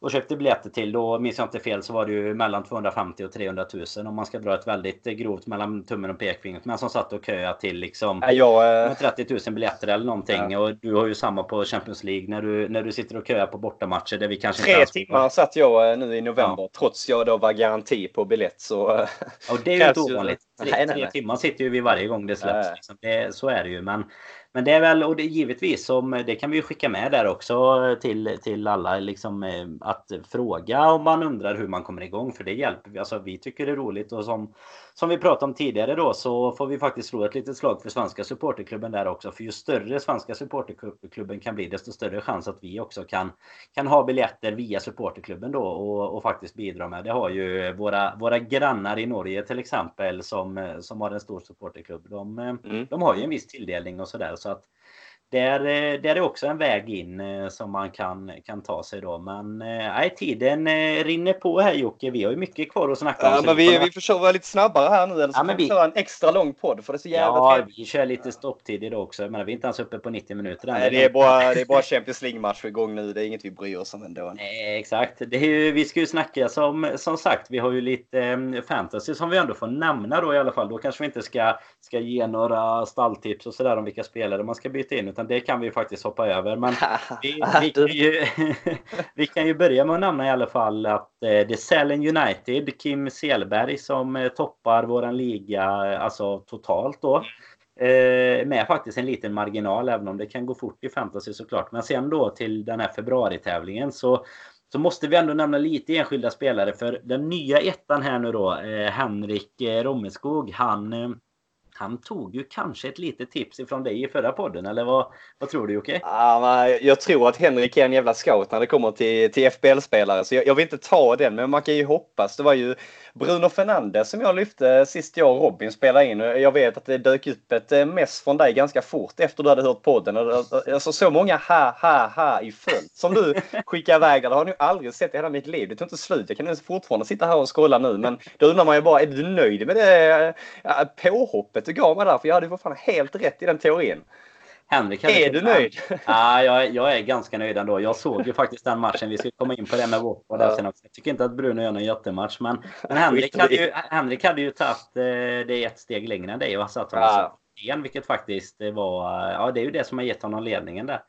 och köpte biljetter till. Då minns jag inte fel så var det ju mellan 250 och 300 000 om man ska dra ett väldigt grovt mellan tummen och pekfingret. Men som satt och köade till liksom jag, äh... 30 000 biljetter eller någonting. Ja. Och du har ju samma på Champions League när du, när du sitter och köar på bortamatcher där vi kanske Tre inte timmar satt jag eh, nu i november ja. trots jag då var garanti på biljett. Så, eh, och det är ju inte ovanligt. Tre, nej, nej, nej. tre timmar sitter ju vi varje gång det släpps. Liksom. Det, så är det ju. Men men det är väl, och det givetvis, som, det kan vi skicka med där också till, till alla, liksom, eh, att fråga om man undrar hur man kommer igång. För det hjälper, alltså vi tycker det är roligt och som, som vi pratade om tidigare då så får vi faktiskt slå ett litet slag för svenska supporterklubben där också. För ju större svenska supporterklubben kan bli desto större chans att vi också kan, kan ha biljetter via supporterklubben då och, och faktiskt bidra med. Det har ju våra, våra grannar i Norge till exempel som, som har en stor supporterklubb. De, mm. de har ju en viss tilldelning och sådär så att där, eh, där är också en väg in eh, som man kan, kan ta sig då. Men eh, nej, tiden rinner på här Jocke. Vi har ju mycket kvar att snacka om. Ja, men vi, vi får köra lite snabbare här nu. Eller så ja, men vi köra en extra lång podd för det är så jävla Ja, trevligt. vi kör lite stopptid idag också. Men vi är inte ens uppe på 90 minuter. Nej, det är bara, det är bara Champions League-match igång nu. Det är inget vi bryr oss om ändå. Nej, exakt. Det är ju, vi ska ju snacka som, som sagt. Vi har ju lite fantasy som vi ändå får nämna då i alla fall. Då kanske vi inte ska, ska ge några stalltips och sådär om vilka spelare man ska byta in. Utan det kan vi faktiskt faktiskt hoppa över. Men vi, vi, kan ju, vi kan ju börja med att nämna i alla fall att eh, det är Sälen United, Kim Selberg som eh, toppar våran liga alltså totalt då. Eh, med faktiskt en liten marginal, även om det kan gå fort i fantasy såklart. Men sen då till den här februaritävlingen så så måste vi ändå nämna lite enskilda spelare. För den nya ettan här nu då, Henrik Rommeskog, han, han tog ju kanske ett litet tips ifrån dig i förra podden, eller vad, vad tror du Jocke? Ja, jag tror att Henrik är en jävla scout när det kommer till, till FBL-spelare, så jag, jag, vill inte ta den, men man kan ju hoppas. Det var ju Bruno Fernandes som jag lyfte sist jag och Robin spelade in. Jag vet att det dök upp ett eh, mess från dig ganska fort efter du hade hört podden. Alltså, alltså så många ha, ha, ha i följd som du skickade iväg. Det har jag nog aldrig sett i hela mitt liv. Det tog inte slut. Jag kan fortfarande sitta här och scrolla nu. Men då undrar man ju bara, är du nöjd med det eh, påhoppet du gav mig där? För jag hade ju för fan helt rätt i den teorin. Henrik är du nöjd? Ja, jag, jag, är ganska nöjd ändå. Jag såg ju faktiskt den matchen. Vi ska komma in på det med Watford ja. sen också. Jag tycker inte att Bruno gör någon jättematch. Men, men Henrik, hade ju, Henrik hade ju tagit eh, det ett steg längre än dig och satt honom ja. vilket faktiskt var... Ja, det är ju det som har gett honom ledningen där.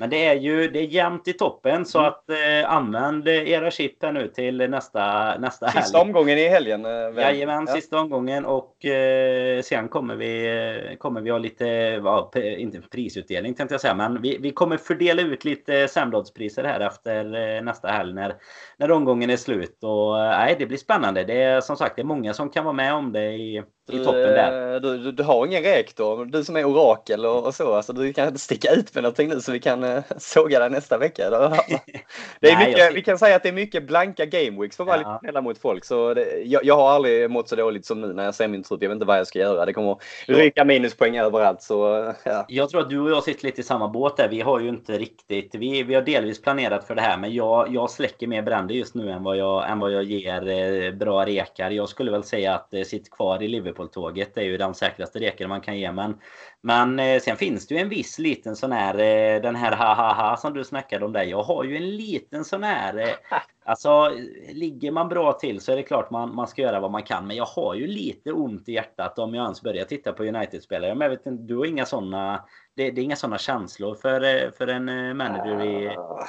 Men det är ju det är jämnt i toppen så mm. att eh, använd era chip här nu till nästa, nästa helg. Sista omgången i helgen? Eh, Jajamän, ja. sista omgången och eh, sen kommer vi, eh, kommer vi ha lite, ja, inte prisutdelning tänkte jag säga, men vi, vi kommer fördela ut lite samlodspriser här efter eh, nästa helg när, när omgången är slut. Och eh, nej, det blir spännande. Det är som sagt det är många som kan vara med om det i, i toppen där. Du, du, du har ingen rektor, du som är orakel och, och så. Alltså, du kan inte sticka ut med någonting nu så vi kan uh, såga dig nästa vecka. det är Nej, mycket, vi kan säga att det är mycket blanka gameweeks för att vara ja. lite snälla mot folk. Så det, jag, jag, har aldrig mått så dåligt som nu när jag ser min trupp. Jag vet inte vad jag ska göra. Det kommer ryka minuspoäng överallt. Så, ja. Jag tror att du och jag sitter lite i samma båt där. Vi har ju inte riktigt... Vi, vi har delvis planerat för det här men jag, jag släcker mer bränder just nu än vad jag, än vad jag ger eh, bra rekar. Jag skulle väl säga att eh, sitt kvar i Liverpool-tåget är ju den säkraste reken man kan ge. Men men eh, sen finns det ju en viss liten sån här, eh, den här ha-ha-ha som du snackade om där. Jag har ju en liten sån här, eh, alltså ligger man bra till så är det klart man, man ska göra vad man kan. Men jag har ju lite ont i hjärtat om jag ens börjar titta på United-spelare. Men jag vet inte, du har inga såna, det, det är inga såna känslor för, för en manager i, ah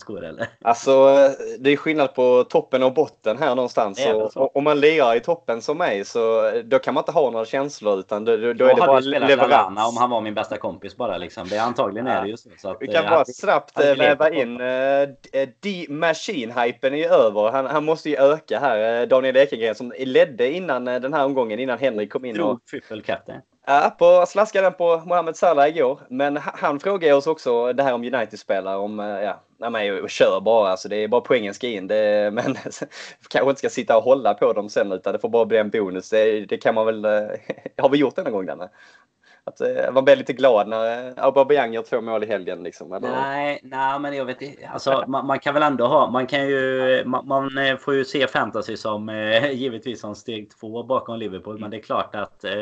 skor eller? Alltså det är skillnad på toppen och botten här någonstans. Och, om man lirar i toppen som mig så då kan man inte ha några känslor utan då, då är det bara leverans. om han var min bästa kompis bara liksom. Det är antagligen ja. är det ju så. så att, Vi kan eh, bara snabbt eh, väva in uh, D-Machine-hypen är över. Han, han måste ju öka här. Daniel Ekengren som ledde innan den här omgången innan Henrik kom in. Drog och... triple captain. Ja, på, slaskade på Mohamed Salah igår. Men han frågade oss också det här om United-spelare. Om, eh, ja, nej, men, kör bara. Alltså, det är bara poängen ska in. Det, men kanske inte ska sitta och hålla på dem sen utan det får bara bli en bonus. Det, det kan man väl... Eh, har vi gjort det någon gång Danne? Att eh, man blir lite glad när eh, Aubameyang gör två mål i helgen. Liksom, eller? Nej, nej, men jag vet inte. Alltså, man, man, kan väl ändå ha... Man, kan ju, man, man eh, får ju se fantasy som eh, givetvis som steg två bakom Liverpool. Men det är klart att eh,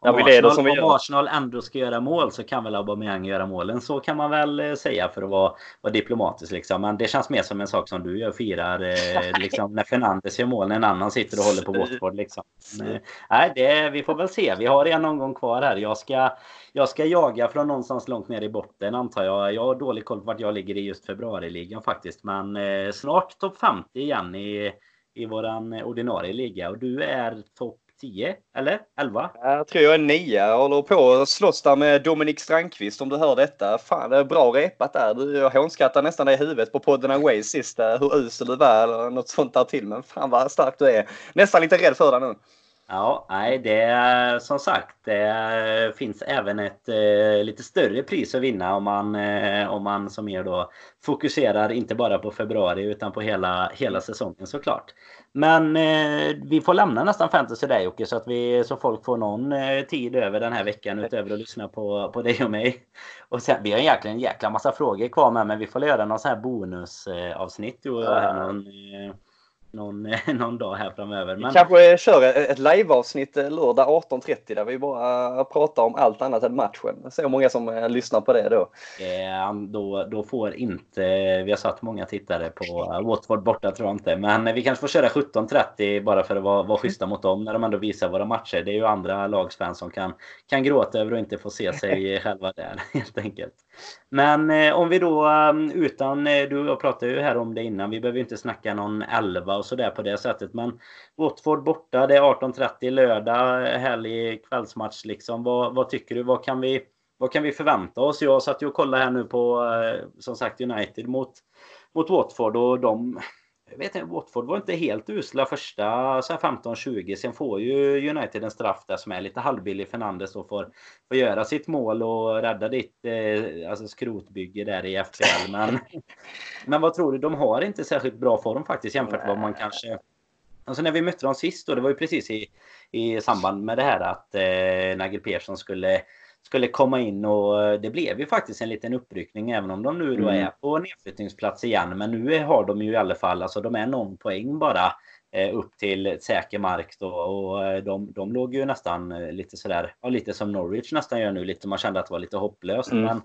om, ja, Arsenal, om Arsenal ändå ska göra mål så kan väl Aubameyang göra målen. Så kan man väl säga för att vara, vara diplomatisk. Liksom. Men det känns mer som en sak som du gör. Firar eh, liksom, när Fernandes gör mål när en annan sitter och håller på Watford. Liksom. nej, det, vi får väl se. Vi har en omgång kvar här. Jag ska jag ska jaga från någonstans långt ner i botten antar jag. Jag har dålig koll på vart jag ligger i just februariligan faktiskt. Men eh, snart topp 50 igen i, i våran ordinarie liga. Och du är topp 10 eller 11? Jag tror jag är 9. Jag håller på att slåss där med Dominik Strandqvist om du hör detta. Fan, det är bra repat där. Jag hånskrattar nästan i huvudet på podden Away sist. Eh, hur usel du var eller något sånt där till. Men fan vad stark du är. Nästan lite rädd för dig nu. Ja, nej, det är som sagt. Det finns även ett eh, lite större pris att vinna om man, eh, om man som er då fokuserar inte bara på februari utan på hela, hela säsongen såklart. Men eh, vi får lämna nästan fantasy där Jocke så att vi, så folk får någon eh, tid över den här veckan utöver att lyssna på, på dig och mig. Och sen, vi har egentligen en jäkla massa frågor kvar med men vi får göra någon sån här bonusavsnitt. Du och någon, eh, någon, någon dag här framöver. Men... Vi kanske kör ett liveavsnitt eh, lördag 18.30 där vi bara pratar om allt annat än matchen. Se hur många som eh, lyssnar på det då. Eh, då, då får inte, vi har satt många tittare på Watford borta tror jag inte. Men vi kanske får köra 17.30 bara för att vara, vara schyssta mot dem när de ändå visar våra matcher. Det är ju andra lagsfans som kan, kan gråta över att inte få se sig själva där helt enkelt. Men eh, om vi då ehm, utan, eh, du och jag pratade ju här om det innan, vi behöver inte snacka någon 11 och sådär på det sättet. Men Watford borta, det är 18.30 lördag, eh, härlig kvällsmatch liksom. Vad, vad tycker du? Vad kan vi, vad kan vi förvänta oss? Jag satt ju och kollade här nu på, eh, som sagt, United mot, mot Watford och de jag vet inte, Watford var inte helt usla första 15-20. Sen får ju United en straff där som är lite halvbillig. Fernandes och får, får göra sitt mål och rädda ditt eh, alltså skrotbygge där i FPL. Men, men vad tror du? De har inte särskilt bra form faktiskt jämfört med vad man kanske... Alltså när vi mötte dem sist då, det var ju precis i, i samband med det här att eh, Nagel Persson skulle skulle komma in och det blev ju faktiskt en liten uppryckning även om de nu då mm. är på nedflyttningsplats igen. Men nu har de ju i alla fall, alltså de är någon poäng bara eh, upp till säker mark då och eh, de, de låg ju nästan eh, lite sådär, ja, lite som Norwich nästan gör nu, lite man kände att det var lite hopplöst. Mm. Men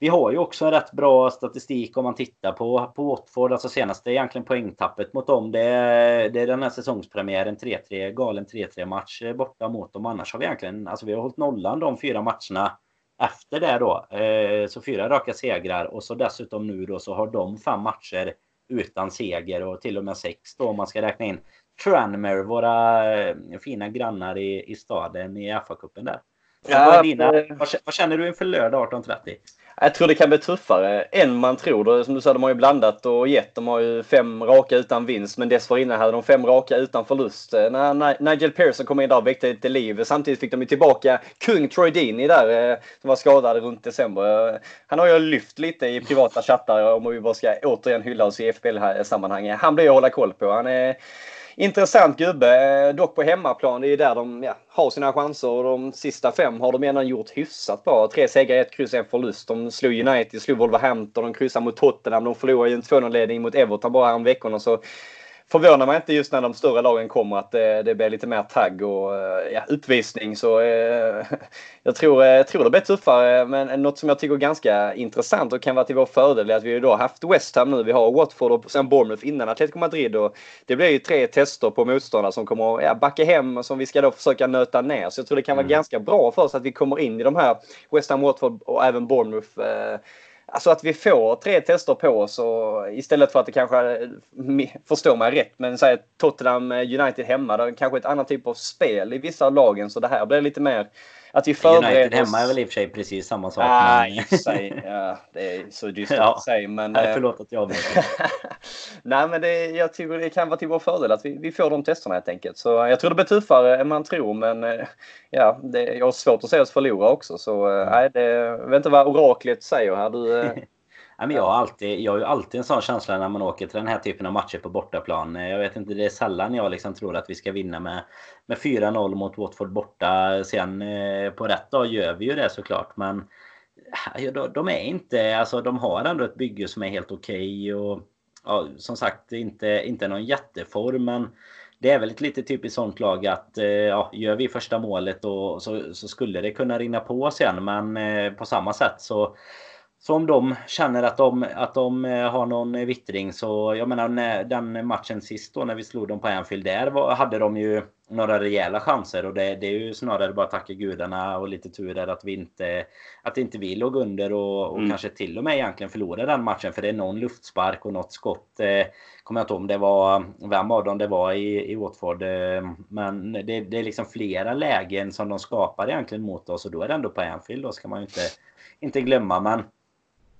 vi har ju också en rätt bra statistik om man tittar på, på Watford. Alltså senaste egentligen poängtappet mot dem. Det är, det är den här säsongspremiären 3-3, galen 3-3 match borta mot dem. Annars har vi egentligen, alltså vi har hållit nollan de fyra matcherna efter det då. Eh, så fyra raka segrar och så dessutom nu då så har de fem matcher utan seger och till och med sex då om man ska räkna in Tranmere, våra eh, fina grannar i, i staden i FA-cupen där. Ja, vad, dina, vad, vad känner du inför lördag 18.30? Jag tror det kan bli tuffare än man tror. Som du sa, de har ju blandat och gett. De har ju fem raka utan vinst, men dessförinnan hade de fem raka utan förlust. Eh, när Nigel Pearson kom in där och väckte lite liv. Samtidigt fick de ju tillbaka kung Troy Deeney där, eh, som var skadad runt december. Eh, han har ju lyft lite i privata chattar om vi bara ska återigen hylla oss i FBL-sammanhang. Han blir att hålla koll på. Han är intressant gubbe. Eh, dock på hemmaplan, det är där de ja, har sina chanser. Och de sista fem har de ändå gjort hyfsat bra. Tre segrar, ett kryss, en förlust. De slog United, slog Wolverhampton, de kryssade mot Tottenham. De förlorade ju en 2-0-ledning mot Everton bara häromveckorna. veckorna. Så förvånar mig inte just när de större lagen kommer att det, eh, det blir lite mer tagg och eh, ja, utvisning. Så eh, jag tror, jag tror det blir tuffare. Men något som jag tycker är ganska intressant och kan vara till vår fördel är att vi har haft West Ham nu. Vi har Watford och sen Bournemouth innan Atletico Madrid. Och det blir ju tre tester på motståndare som kommer att ja, backa hem och som vi ska då försöka nöta ner. Så jag tror det kan vara mm. ganska bra för oss att vi kommer in i de här West Ham, Watford och även Bournemouth eh, Alltså att vi får tre tester på oss och istället för att det kanske, förstår mig rätt, men säg Tottenham United hemma, det är kanske ett annat typ av spel i vissa av lagen. Så det här blir lite mer att vi förbereder United hemma är väl i och för sig precis samma sak. Ah, men... sig, ja, det är så dystert ja. att säga. Men, Nej, förlåt att jag Nej, men det, jag tycker det kan vara till vår fördel att vi, vi får de testerna helt enkelt. Så jag tror det blir tuffare än man tror, men eh, ja, det, jag har svårt att se oss förlora också. Så eh, mm. nej, det, jag vet inte vad oraklet säger här. Du, eh, men jag, har alltid, jag har ju alltid en sån känsla när man åker till den här typen av matcher på bortaplan. Eh, jag vet inte, det är sällan jag liksom tror att vi ska vinna med, med 4-0 mot Watford borta. Sen eh, på rätt dag gör vi ju det såklart. Men eh, de är inte, alltså de har ändå ett bygge som är helt okej. Okay och ja, som sagt, inte, inte någon jätteform. Men det är väl ett lite typiskt sånt lag att ja, gör vi första målet då, så, så skulle det kunna rinna på sen. Men på samma sätt så så om de känner att de, att de eh, har någon vittring så, jag menar den matchen sist då när vi slog dem på Anfield där var, hade de ju några rejäla chanser och det, det är ju snarare bara tacka gudarna och lite tur där att vi inte, att inte vi låg under och, och mm. kanske till och med egentligen förlorade den matchen för det är någon luftspark och något skott. Eh, kommer jag inte ihåg om det var vem av dem det var i, i Watford. Eh, men det, det är liksom flera lägen som de skapar egentligen mot oss och då är det ändå på Anfield då ska man ju inte, inte glömma. Men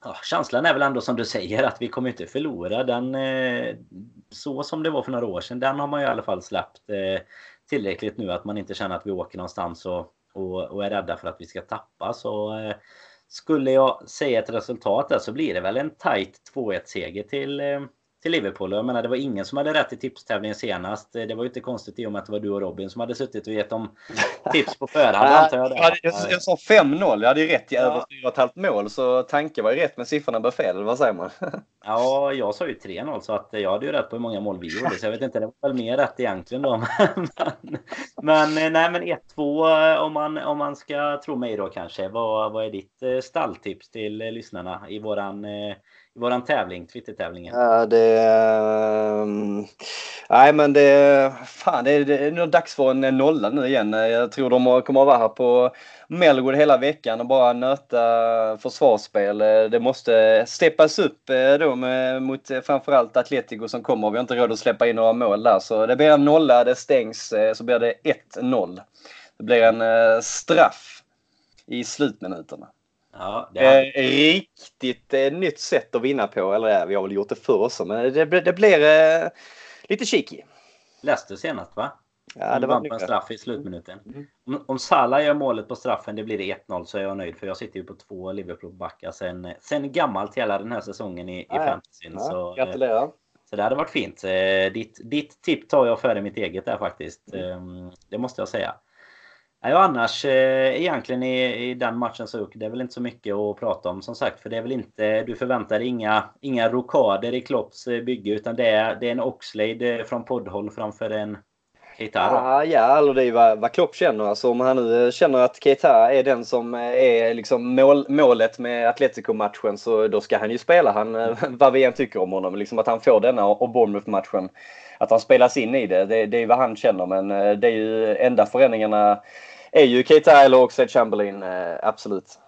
ja, känslan är väl ändå som du säger att vi kommer inte förlora. Den, eh, så som det var för några år sedan, den har man ju i alla fall släppt eh, tillräckligt nu att man inte känner att vi åker någonstans och, och, och är rädda för att vi ska tappa. Så eh, skulle jag säga ett resultat där så blir det väl en tight 2-1 seger till eh, till Liverpool. Jag menar, det var ingen som hade rätt i tipstävlingen senast. Det var ju inte konstigt i och med att det var du och Robin som hade suttit och gett dem tips på förhand antar jag. Jag, jag, jag sa 5-0. Jag hade ju rätt i ja. över 4,5 mål. Så tanken var ju rätt men siffrorna blev fel. Vad säger man? ja, jag sa ju 3-0 så att jag hade ju rätt på hur många mål vi gjorde. Så jag vet inte, det var väl mer rätt egentligen då. men, men, nej, men 1-2 om man, om man ska tro mig då kanske. Vad, vad är ditt eh, stalltips till lyssnarna i våran i våran tävling, Twitter-tävlingen? Ja, det... Um, nej, men det... Fan, det är, det är nog dags för en nolla nu igen. Jag tror de kommer att vara här på Melwood hela veckan och bara nöta försvarsspel. Det måste steppas upp eh, då med, mot eh, framförallt Atletico som kommer. Vi har inte råd att släppa in några mål där. Så det blir en nolla, det stängs, eh, så blir det 1-0. Det blir en straff i slutminuterna. Ja, är eh, riktigt eh, nytt sätt att vinna på. Eller ja, vi har väl gjort det förr också, men det, det blir eh, lite cheeky. Leicester senast va? Ja, det var på en straff i slutminuten. Mm. Om, om Salah gör målet på straffen, det blir det 1-0 så är jag nöjd. För jag sitter ju på två Liverpool-backar sen, sen gammalt hela den här säsongen i, ja, i fantasyn. Ja, så, gratulerar. Så det hade varit fint. Ditt, ditt tipp tar jag före mitt eget där faktiskt. Mm. Ehm, det måste jag säga. Ja, annars eh, egentligen i, i den matchen så det är väl inte så mycket att prata om som sagt. För det är väl inte, du förväntar dig inga, inga rokader i Klopps eh, bygge utan det är, det är en Oxlade eh, från poddhåll framför en Keita ah, Ja, eller det är vad, vad Klopp känner. Alltså om han nu känner att Keita är den som är liksom mål, målet med Atletico-matchen så då ska han ju spela han, vad vi än tycker om honom. Liksom att han får denna och Bournemouth-matchen. Att han spelas in i det, det, det är vad han känner. Men det är ju enda förändringarna är ju Keita eller också Chamberlain, eh, absolut.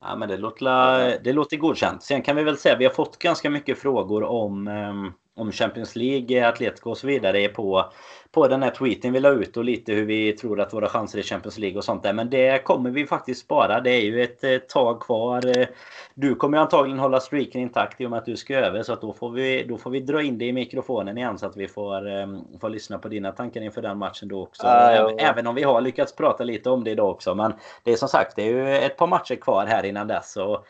Ja, men det låter, det låter godkänt. Sen kan vi väl säga, vi har fått ganska mycket frågor om, ehm, om Champions League, Atletico och så vidare på på den här tweeten vi la ut och lite hur vi tror att våra chanser i Champions League och sånt där. Men det kommer vi faktiskt spara. Det är ju ett eh, tag kvar. Eh, du kommer ju antagligen hålla streaken intakt i och med att du ska över. Så att då, får vi, då får vi dra in det i mikrofonen igen så att vi får, um, får lyssna på dina tankar inför den matchen då också. Ah, även, ja. även om vi har lyckats prata lite om det idag också. Men det är som sagt, det är ju ett par matcher kvar här innan dess. Så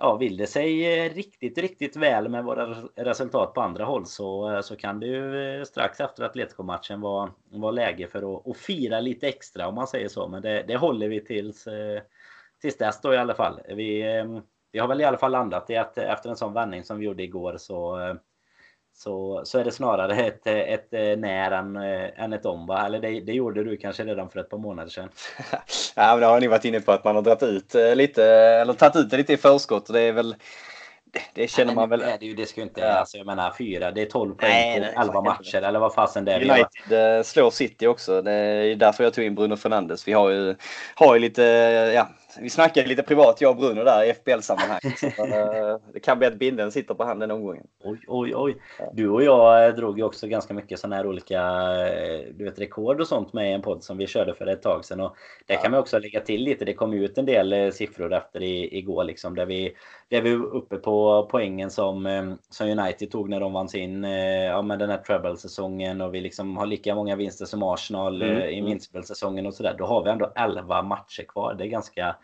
ja, vill det sig eh, riktigt, riktigt väl med våra resultat på andra håll så, eh, så kan det ju eh, strax efter Atletico-matchen vara, vara läge för att, att fira lite extra om man säger så. Men det, det håller vi tills, tills dess då i alla fall. Vi, vi har väl i alla fall landat i att efter en sån vändning som vi gjorde igår så så, så är det snarare ett, ett, ett när än, än ett om. Va? Eller det, det gjorde du kanske redan för ett par månader sedan. ja, men det har ni varit inne på att man har dragit ut eh, lite, eller tagit ut det lite i förskott. Det är väl det känner man väl. Nej, det, det ska inte, ja. alltså, jag menar fyra, det är 12 poäng på 11 matcher eller vad fasen det är. United eh, slår City också. Det är därför jag tog in Bruno Fernandes. Vi har ju, har ju lite, ja, vi snackade lite privat jag och Bruno där i FBL-sammanhang. Eh, det kan bli att binden sitter på handen omgången. Oj, oj, oj. Du och jag eh, drog ju också ganska mycket sådana här olika eh, du vet, rekord och sånt med en podd som vi körde för ett tag sedan. Och där ja. kan man också lägga till lite. Det kom ut en del siffror efter i, igår liksom där vi, där vi är uppe på poängen som, som United tog när de vann sin, ja men den här treble-säsongen och vi liksom har lika många vinster som Arsenal mm. i Invincible-säsongen och sådär. Då har vi ändå 11 matcher kvar. Det är ganska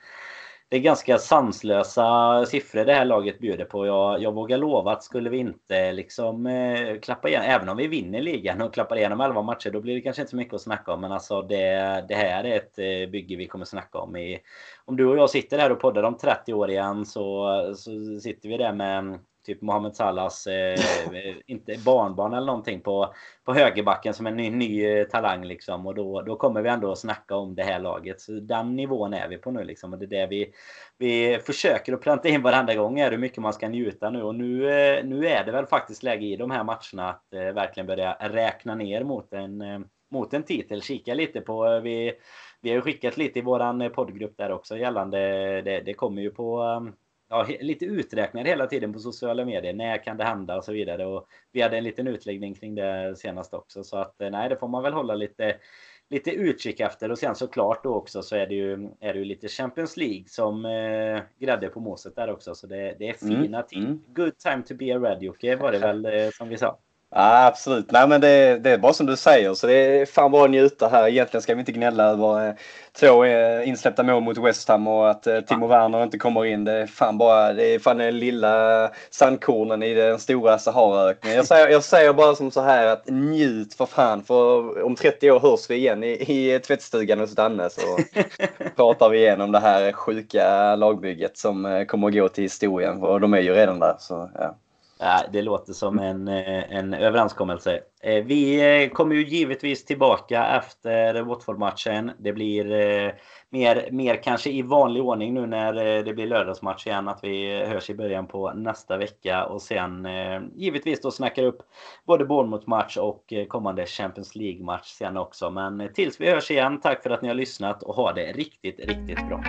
det är ganska sanslösa siffror det här laget bjuder på. Jag, jag vågar lova att skulle vi inte liksom eh, klappa igen, även om vi vinner ligan och klappar igenom 11 matcher, då blir det kanske inte så mycket att snacka om. Men alltså det, det här är ett eh, bygge vi kommer snacka om. I, om du och jag sitter här och poddar om 30 år igen så, så sitter vi där med typ Mohamed Salahs, eh, inte barnbarn eller någonting på, på högerbacken som en ny, ny eh, talang liksom. Och då, då kommer vi ändå att snacka om det här laget. Så den nivån är vi på nu liksom. Och det är det vi, vi försöker att pränta in varenda gång är hur mycket man ska njuta nu. Och nu, eh, nu är det väl faktiskt läge i de här matcherna att eh, verkligen börja räkna ner mot en, eh, mot en titel. Kika lite på, eh, vi, vi har ju skickat lite i våran poddgrupp där också gällande, det, det kommer ju på eh, ja, lite uträkningar hela tiden på sociala medier. När kan det hända och så vidare. Och vi hade en liten utläggning kring det senast också. Så att eh, nej, det får man väl hålla lite, lite utkik efter. Och sen såklart då också så är det ju, är det ju lite Champions League som eh, grädde på moset där också. Så det, det är mm, fina mm. ting. Good time to be a red Jocke var det väl eh, som vi sa. Ja, absolut. Nej, men det, det är bara som du säger. Så det är fan bara att njuta här. Egentligen ska vi inte gnälla över eh, två eh, insläppta mål mot West Ham och att eh, Timo Werner inte kommer in. Det är fan bara det är fan den lilla sandkornen i den stora Saharaöknen. Jag säger, jag säger bara som så här att njut för fan. För om 30 år hörs vi igen i, i tvättstugan hos Danne så pratar vi igenom det här sjuka lagbygget som kommer att gå till historien. Och de är ju redan där. Så, ja. det låter som en, en överenskommelse. Vi kommer ju givetvis tillbaka efter Watford-matchen. Det blir mer, mer kanske i vanlig ordning nu när det blir lördagsmatch igen. Att vi hörs i början på nästa vecka och sen givetvis då snackar upp både Bournemouth-match och kommande Champions League-match sen också. Men tills vi hörs igen, tack för att ni har lyssnat och ha det riktigt, riktigt bra.